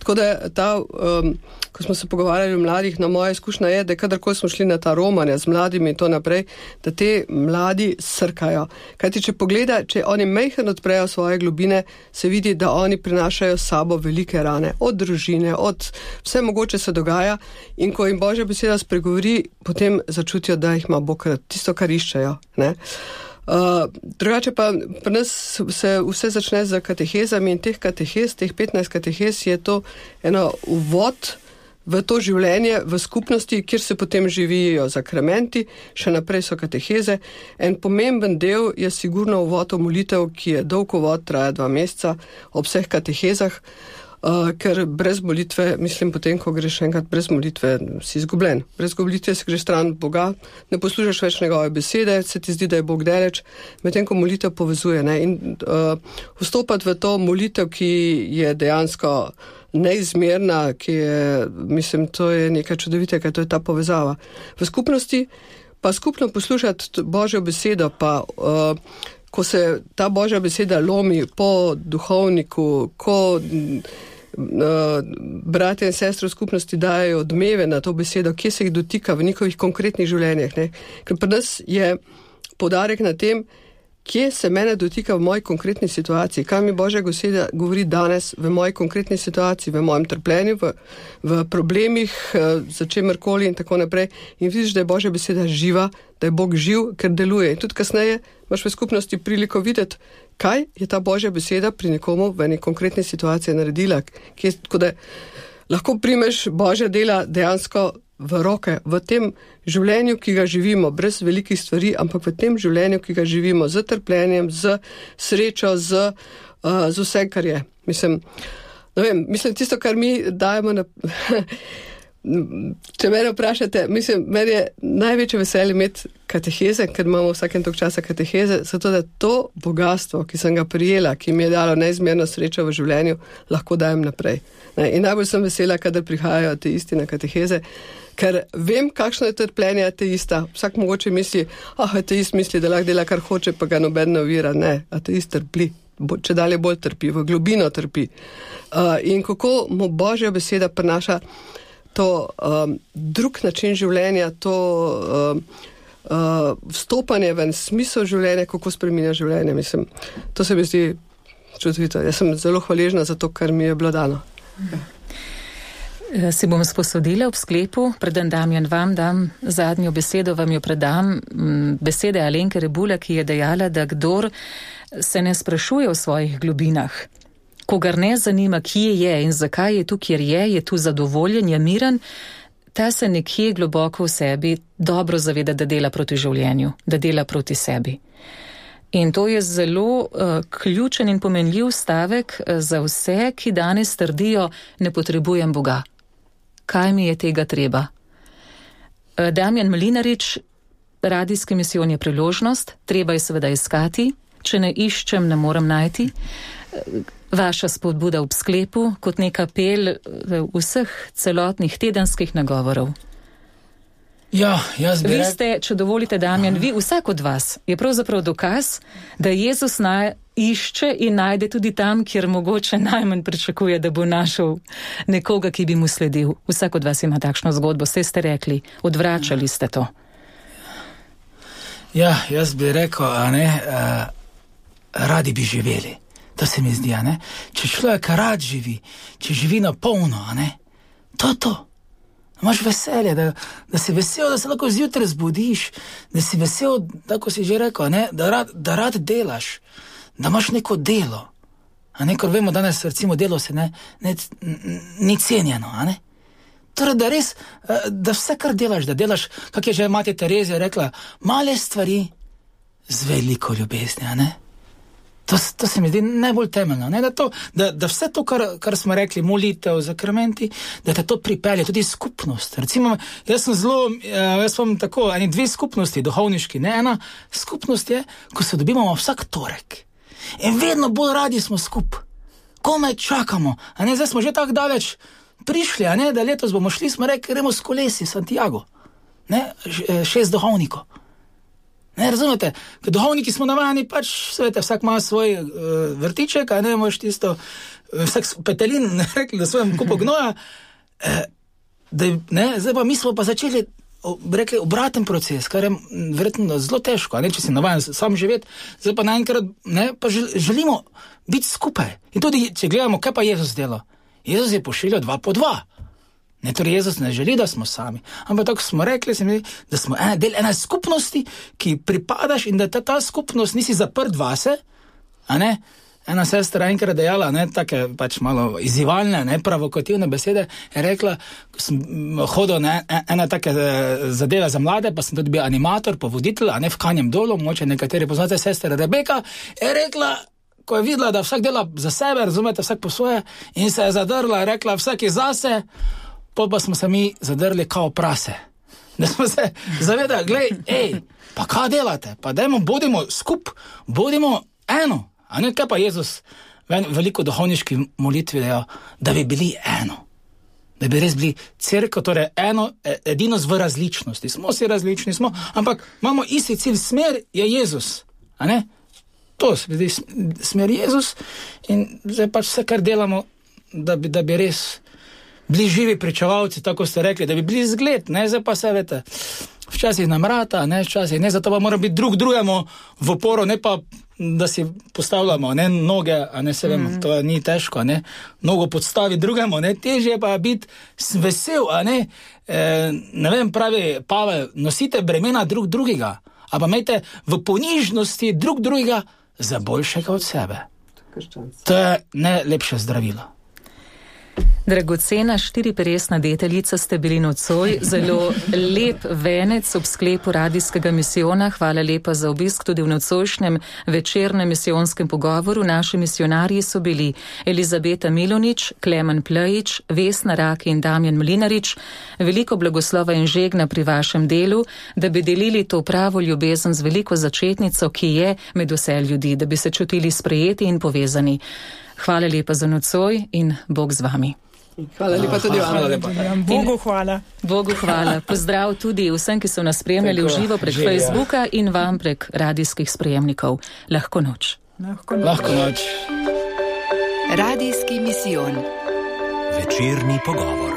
Tako da ta, um, ko smo se pogovarjali o mladih, na no, moja izkušnja je, da kadarkoli smo šli na ta romanja z mladimi in to naprej, da te mladi srkajo. Kajti, če pogleda, če oni mehen odprejo svoje globine, se vidi, da oni prinašajo sabo velike rane, od družine, od vse mogoče se dogaja in ko jim Božja beseda spregovori, potem začutijo, da jih ima Bog tisto, kar iščejo. Ne? Uh, drugače pa pri nas se vse začne z katehezami in teh katehez, teh 15 katehez je to eno uvod v to življenje, v skupnosti, kjer se potem živijo zakramenti, še naprej so kateheze. En pomemben del je sigurno uvod v molitev, ki je dolg uvod, traja dva meseca ob vseh katehezah. Uh, ker brez molitve, mislim, potem, ko greš enkrat brez molitve, si izgubljen. Brez molitve si greš stran Boga, ne poslušaš več njegove besede, se ti zdi, da je Bog daleč, medtem ko molitev povezuje. Ne? In uh, vstopati v to molitev, ki je dejansko neizmerna, ki je, mislim, to je nekaj čudovitega, to je ta povezava. V skupnosti pa skupno poslušati Božjo besedo, pa. Uh, Ko se ta božja beseda lomi po duhovniku, ko bratje in sestre v skupnosti dajo odmeve na to besedo, kje se jih dotika v njihovih konkretnih življenjih. Ne? Ker pri nas je podarek na tem, kje se mene dotika v moji konkretni situaciji, kaj mi Božja beseda govori danes v moji konkretni situaciji, v mojem trpljenju, v, v problemih, eh, za čemerkoli in tako naprej. In vidiš, da je Božja beseda živa, da je Bog živ, ker deluje. In tudi kasneje imaš v skupnosti priliko videti, kaj je ta Božja beseda pri nekomu v eni konkretni situaciji naredila. Kje, lahko primeš Božja dela dejansko v roke, v tem življenju, ki ga živimo, brez velikih stvari, ampak v tem življenju, ki ga živimo, z trpljenjem, z srečo, z, uh, z vsem, kar je. Mislim, vem, mislim, tisto, kar mi dajemo na. Če me vprašate, mislim, meni je največje veselje imeti kateheze, ker imamo vsakem tok časa kateheze, zato da to bogatstvo, ki sem ga prijela, ki mi je dalo neizmerno srečo v življenju, lahko dajem naprej. Ne? In najbolj sem vesela, kadar prihajajo te isti na kateheze, ker vem, kakšno je trpljenje ateista. Vsak mogoče misli, ah, ateist misli, da lahko dela kar hoče, pa ga noben ne ovira. Ne, ateist trpi. Če dalje bolj trpi, v globino trpi. Uh, in kako mu božja beseda prenaša to um, drug način življenja, to um, uh, vstopanje v en smisel življenja, kako spremenja življenje. Mislim, to se mi zdi čudovito. Jaz sem zelo hvaležna za to, kar mi je bilo dano. Eh, si bom sposodila v sklepu, preden Damjan vam dam zadnjo besedo, vam jo predam mm, besede Alenke Rebula, ki je dejala, da kdor se ne sprašuje o svojih globinah, kogar ne zanima, kje je in zakaj je tu, kjer je, je tu zadovoljen, je miren, ta se nekje globoko v sebi dobro zaveda, da dela proti življenju, da dela proti sebi. In to je zelo uh, ključen in pomenljiv stavek uh, za vse, ki danes trdijo, ne potrebujem Boga. Kaj mi je tega treba? Uh, Damjan Mlinarič, radijski misijon je priložnost, treba je seveda iskati, če ne iščem, ne morem najti. Vaša spodbuda v sklepu kot neka pel vseh celotnih tedenskih nagovorov. Ja, jaz bi Vi ste, če dovolite, Damjan, vi, vsak od vas je pravzaprav dokaz, da Jezus naj išče in najde tudi tam, kjer mogoče najmanj pričakuje, da bo našel nekoga, ki bi mu sledil. Vsak od vas ima takšno zgodbo, ste ste rekli, odvračali ste to. Ja, jaz bi rekel, a ne, uh, radi bi živeli. To se mi zdi, a ne. Če človek rad živi, če živi na polno, to je to. Imaš veselje, da, da si vesel, da se lahko zjutraj zbudiš, da si vesel, da si že rekel, da, rad, da rad delaš, da imaš neko delo. A ne, ker vemo, danes recimo delo se ne, ne, ni cenjeno, ne. Torej, da res, eh, da vse, kar delaš, da delaš, kako je že mati Terezija rekla, male stvari z veliko ljubezni. To, to se mi zdi najbolj temeljno. Ne? Da, to, da, da vse to, kar, kar smo rekli, molitev, zakrmenti, da te to pripelje, tudi skupnost. Recimo, jaz sem zelo, eh, jaz sem tako, eni dve skupnosti, duhovniški. Ne? Ena skupnost je, ko se dobivamo vsak torek in vedno bolj radi smo skupaj, komaj čakamo. a Ne? Zdaj smo že tako daleč prišli, a ne? da letos bomo šli, smo rekli, gremo s kolesi Santiago, ne? Eh, šest duhovnikov. Ne, razumete, Ker duhovniki smo navajeni, pač svete, vsak ima svoj uh, vrtiček, a ne moš tisto, uh, vsak petelin, ne rekli, da svojem kupu gnoja. Eh, da, ne, zdaj pa mi smo pa začeli, rekli, obraten proces, kar je verjetno zelo težko, ne, če si navajen s- sam živeti, zdaj pa naenkrat, ne, pa žel, želimo biti skupaj. In tudi, če gledamo, kaj pa Jezus dela. Jezus je pošiljal dva po dva. Ne, torej Jezus ne želi, da smo sami. Ampak tako smo rekli, mi da smo ena, del ene skupnosti, ki pripadaš in da ta, ta skupnost nisi zaprt vase. Ena sestra je enkrat dejala, ne, take pač malo izzivalne, ne, provokativne besede, je rekla, ko sem mm, hodil na e- ene take eh, zadeve za mlade, pa sem tudi bil animator, pa voditelj, a ne v kanjem dolu, moče nekateri poznate sestra Rebeka, je rekla, ko je videla, da vsak dela za sebe, razumete, vsak po svoje, in se je zadrla, je rekla, vsak je zase, pol pa smo se mi zadrli kao prase. Da smo se zavedali, gledaj, hej, pa kaj delate, pa dajmo, bodimo skupaj, bodimo eno. A ne, kaj pa Jezus v en- veliko duhovniški molitvi dejal, da bi bili eno. Da bi res bili crkva, torej eno, e- edino v različnosti. Smo si različni, smo, ampak imamo isti cilj, smer je Jezus. To se sm- smer Jezus in zdaj pač vse, kar delamo, da bi, da bi res bili živi pričevalci, tako ste rekli, da bi bili zgled, ne zdaj pa se veste. Včasih nam rata, ne včasih ne, zato pa moramo biti drug drugemu v oporo, ne pa da si postavljamo ne, noge, a ne se vemo, mm. to ni težko, ne, nogo podstavi drugemu, ne, težje pa je biti vesel, a ne, e, ne vem, pravi Pavel, nosite bremena drug drugega, a pa imejte v ponižnosti drug drugega za boljšega od sebe. To je najlepše zdravilo. Dragocena štiriperesna deteljica ste bili nocoj, zelo lep venec ob sklepu radijskega misijona. Hvala lepa za obisk tudi v nocojšnjem večernem misijonskem pogovoru. Naši misionarji so bili Elizabeta Milonič, Klemen Plejič, Vesna Raki in Damjan Mlinarič. Veliko blagoslova in žegna pri vašem delu, da bi delili to pravo ljubezen z veliko začetnico, ki je med vse ljudi, da bi se čutili sprejeti in povezani. Hvala lepa za nocoj in Bog z vami. Hvala lepa tudi vam. Hvala lepa. Bogu hvala. Bogu hvala. Pozdrav tudi vsem, ki so nas spremljali v živo prek že, ja. Facebooka in vam prek radijskih sprejemnikov. Lahko noč. Lahko Lahko noč. Radijski misijon. Večerni pogovor.